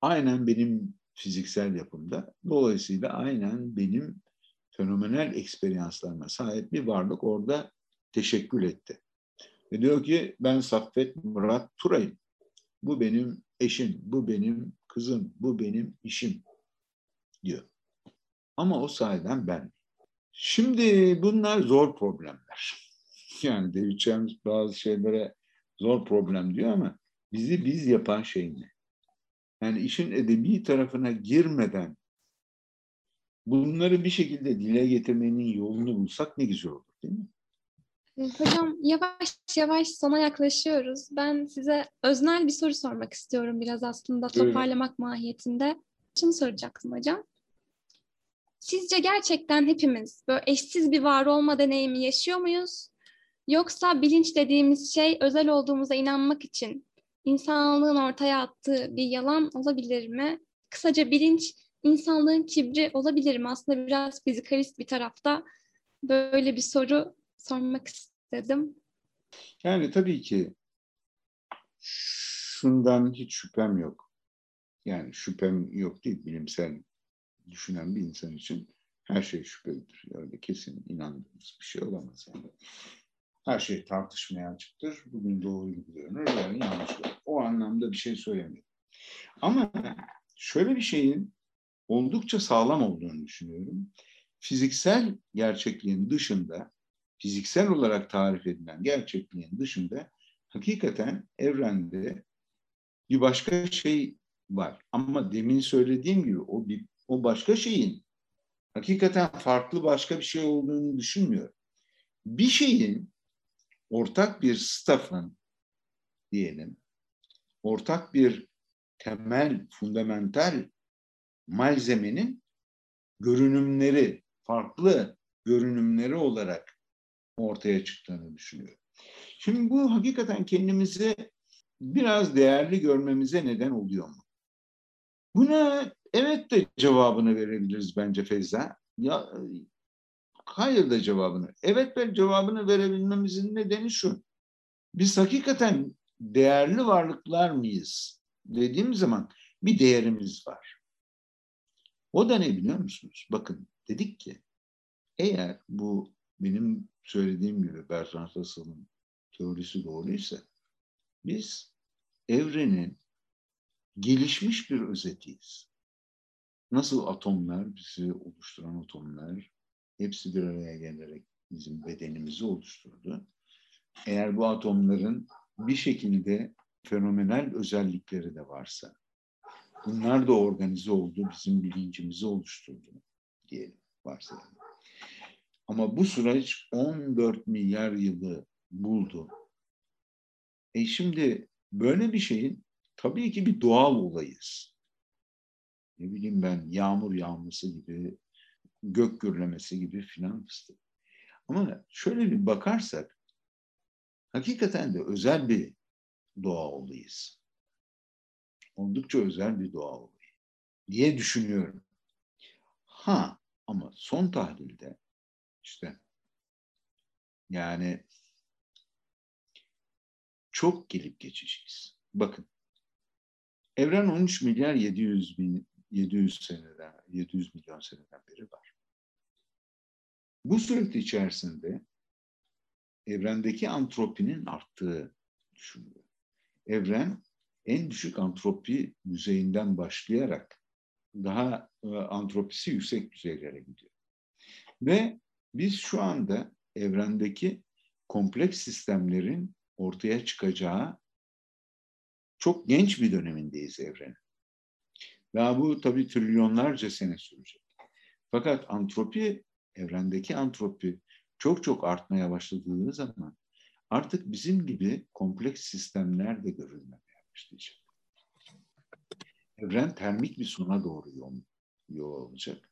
Aynen benim fiziksel yapımda. Dolayısıyla aynen benim fenomenal eksperyanslarıma sahip bir varlık orada teşekkül etti. Ve diyor ki ben Saffet Murat Turay'ım. Bu benim eşim, bu benim kızım, bu benim işim diyor. Ama o sahiden ben. Şimdi bunlar zor problemler. Yani James bazı şeylere zor problem diyor ama bizi biz yapan şey ne? Yani işin edebi tarafına girmeden bunları bir şekilde dile getirmenin yolunu bulsak ne güzel olur değil mi? Hocam yavaş yavaş sona yaklaşıyoruz. Ben size öznel bir soru sormak istiyorum biraz aslında toparlamak evet. mahiyetinde. Şunu soracaktım hocam. Sizce gerçekten hepimiz böyle eşsiz bir var olma deneyimi yaşıyor muyuz? Yoksa bilinç dediğimiz şey özel olduğumuza inanmak için insanlığın ortaya attığı bir yalan olabilir mi? Kısaca bilinç insanlığın kibri olabilir mi? Aslında biraz fizikalist bir tarafta böyle bir soru sormak istedim. Yani tabii ki şundan hiç şüphem yok. Yani şüphem yok değil bilimsel düşünen bir insan için her şey şüphelidir. Öyle kesin inandığımız bir şey olamaz yani. Her şey tartışmaya açıktır. Bugün doğru gibi görünür, yarın yanlış görünür. O anlamda bir şey söylemiyorum. Ama şöyle bir şeyin oldukça sağlam olduğunu düşünüyorum. Fiziksel gerçekliğin dışında fiziksel olarak tarif edilen gerçekliğin dışında hakikaten evrende bir başka şey var. Ama demin söylediğim gibi o bir, o başka şeyin hakikaten farklı başka bir şey olduğunu düşünmüyorum. Bir şeyin ortak bir staffın diyelim, ortak bir temel, fundamental malzemenin görünümleri, farklı görünümleri olarak ortaya çıktığını düşünüyorum. Şimdi bu hakikaten kendimizi biraz değerli görmemize neden oluyor mu? Buna evet de cevabını verebiliriz bence Feyza. Ya hayır da cevabını. Evet ve cevabını verebilmemizin nedeni şu. Biz hakikaten değerli varlıklar mıyız dediğim zaman bir değerimiz var. O da ne biliyor musunuz? Bakın dedik ki eğer bu benim söylediğim gibi Bertrand Russell'ın teorisi doğruysa biz evrenin gelişmiş bir özetiyiz. Nasıl atomlar, bizi oluşturan atomlar hepsi bir araya gelerek bizim bedenimizi oluşturdu. Eğer bu atomların bir şekilde fenomenal özellikleri de varsa, bunlar da organize oldu, bizim bilincimizi oluşturdu diyelim varsayalım. Ama bu süreç 14 milyar yılı buldu. E şimdi böyle bir şeyin tabii ki bir doğal olayız. Ne bileyim ben yağmur yağması gibi, gök gürlemesi gibi filan fıstık. Ama şöyle bir bakarsak hakikaten de özel bir doğa olayız. Oldukça özel bir doğa olayı diye düşünüyorum. Ha ama son tahlilde işte yani çok gelip geçeceğiz. Bakın evren 13 milyar 700 bin 700 seneden 700 milyon seneden beri var. Bu süreç içerisinde evrendeki antropinin arttığı düşünülüyor. Evren en düşük antropi düzeyinden başlayarak daha e, antropisi yüksek düzeylere gidiyor. Ve biz şu anda evrendeki kompleks sistemlerin ortaya çıkacağı çok genç bir dönemindeyiz evrenin. Daha bu tabii trilyonlarca sene sürecek. Fakat antropi, evrendeki antropi çok çok artmaya başladığı zaman artık bizim gibi kompleks sistemler de görülmemeye başlayacak. Evren termik bir sona doğru yol, yol alacak.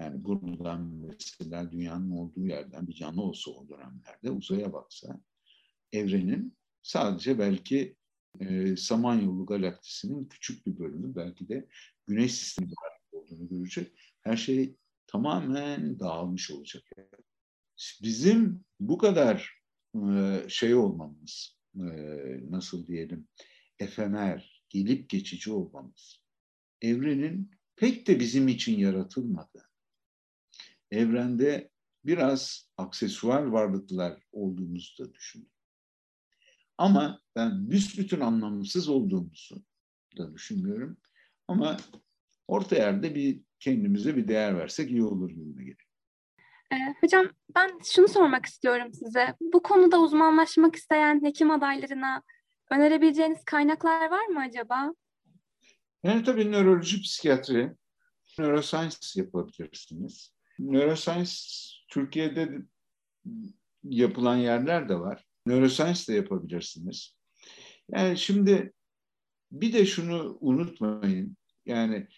Yani buradan mesela dünyanın olduğu yerden bir canlı olsa o dönemlerde uzaya baksa evrenin sadece belki e, Samanyolu galaksisinin küçük bir bölümü belki de Güneş sistemi olduğunu görecek. Her şey tamamen dağılmış olacak. Bizim bu kadar e, şey olmamız, e, nasıl diyelim, efemer, gelip geçici olmamız, evrenin pek de bizim için yaratılmadı. Evrende biraz aksesuar varlıklar olduğumuzu da düşündüm. Ama ben büsbütün anlamsız olduğumuzu da düşünmüyorum. Ama orta yerde bir kendimize bir değer versek iyi olur gibi geliyor. Ee, hocam ben şunu sormak istiyorum size. Bu konuda uzmanlaşmak isteyen hekim adaylarına önerebileceğiniz kaynaklar var mı acaba? Yani tabii nöroloji, psikiyatri, neuroscience yapabilirsiniz. Neuroscience Türkiye'de yapılan yerler de var. Neuroscience de yapabilirsiniz. Yani şimdi bir de şunu unutmayın. Yani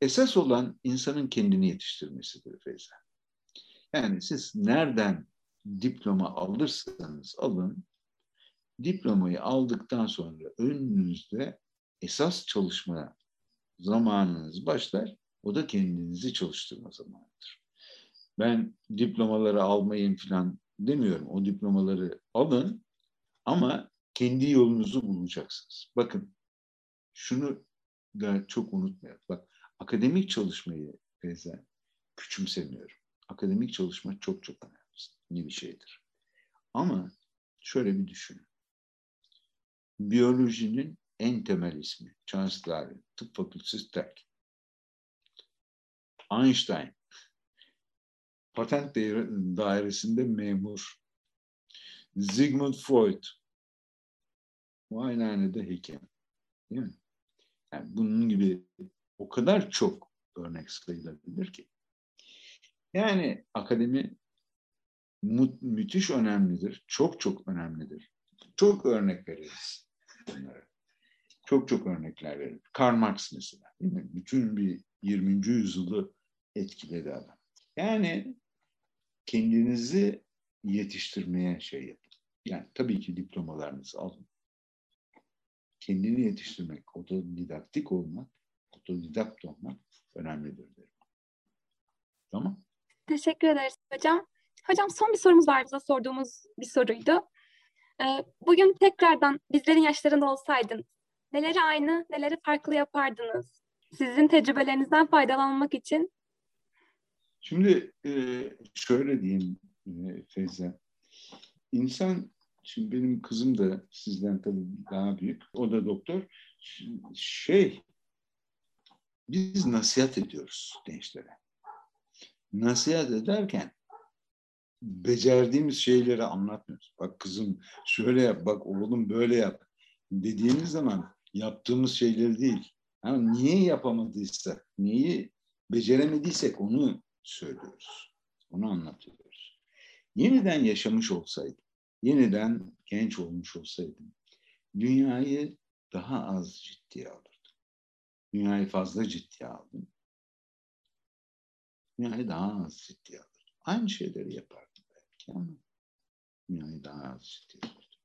esas olan insanın kendini yetiştirmesidir Feyza. Yani siz nereden diploma alırsanız alın, diplomayı aldıktan sonra önünüzde esas çalışma zamanınız başlar. O da kendinizi çalıştırma zamanıdır. Ben diplomaları almayın falan demiyorum. O diplomaları alın ama kendi yolunuzu bulacaksınız. Bakın şunu da çok unutmayalım. Bak akademik çalışmayı Feyza küçümsemiyorum. Akademik çalışma çok çok önemli bir şeydir. Ama şöyle bir düşünün. Biyolojinin en temel ismi Charles Darwin, tıp fakültesi terk. Einstein, patent dairesinde memur. Sigmund Freud, muayenehanede hekim. Değil mi? Yani bunun gibi o kadar çok örnek sayılabilir ki. Yani akademi mü müthiş önemlidir. Çok çok önemlidir. Çok örnek veririz bunlara. Çok çok örnekler veririz. Karl Marx mesela. Değil mi? Bütün bir 20. yüzyılı etkiledi adam. Yani kendinizi yetiştirmeye şey yapın. Yani tabii ki diplomalarınızı alın. Kendini yetiştirmek, otodidaktik olmak, otodidakt olmak önemlidir derim. Tamam. Teşekkür ederiz hocam. Hocam son bir sorumuz var bize sorduğumuz bir soruydu. Ee, bugün tekrardan bizlerin yaşlarında olsaydın neleri aynı, neleri farklı yapardınız? Sizin tecrübelerinizden faydalanmak için Şimdi e, şöyle diyeyim e, Feyza. İnsan, şimdi benim kızım da sizden tabii daha büyük. O da doktor. Şey, biz nasihat ediyoruz gençlere. Nasihat ederken becerdiğimiz şeyleri anlatmıyoruz. Bak kızım şöyle yap, bak oğlum böyle yap dediğimiz zaman yaptığımız şeyleri değil. Ama niye yapamadıysak, neyi beceremediysek onu söylüyoruz. Onu anlatıyoruz. Yeniden yaşamış olsaydım, yeniden genç olmuş olsaydım, dünyayı daha az ciddiye alırdım. Dünyayı fazla ciddiye aldım. Dünyayı daha az ciddiye alırdım. Aynı şeyleri yapardım belki ama dünyayı daha az ciddiye alırdım.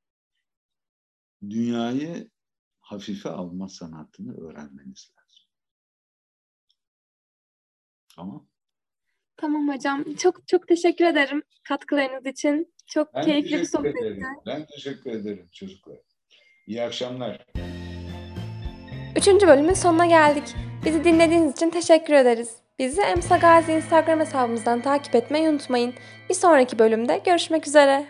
Dünyayı hafife alma sanatını öğrenmeniz lazım. Tamam. Tamam hocam. Çok çok teşekkür ederim katkılarınız için. Çok Ben keyifli bir sohbetti. ederim. Ben teşekkür ederim çocuklar. İyi akşamlar. Üçüncü bölümün sonuna geldik. Bizi dinlediğiniz için teşekkür ederiz. Bizi Emsa Gazi Instagram hesabımızdan takip etmeyi unutmayın. Bir sonraki bölümde görüşmek üzere.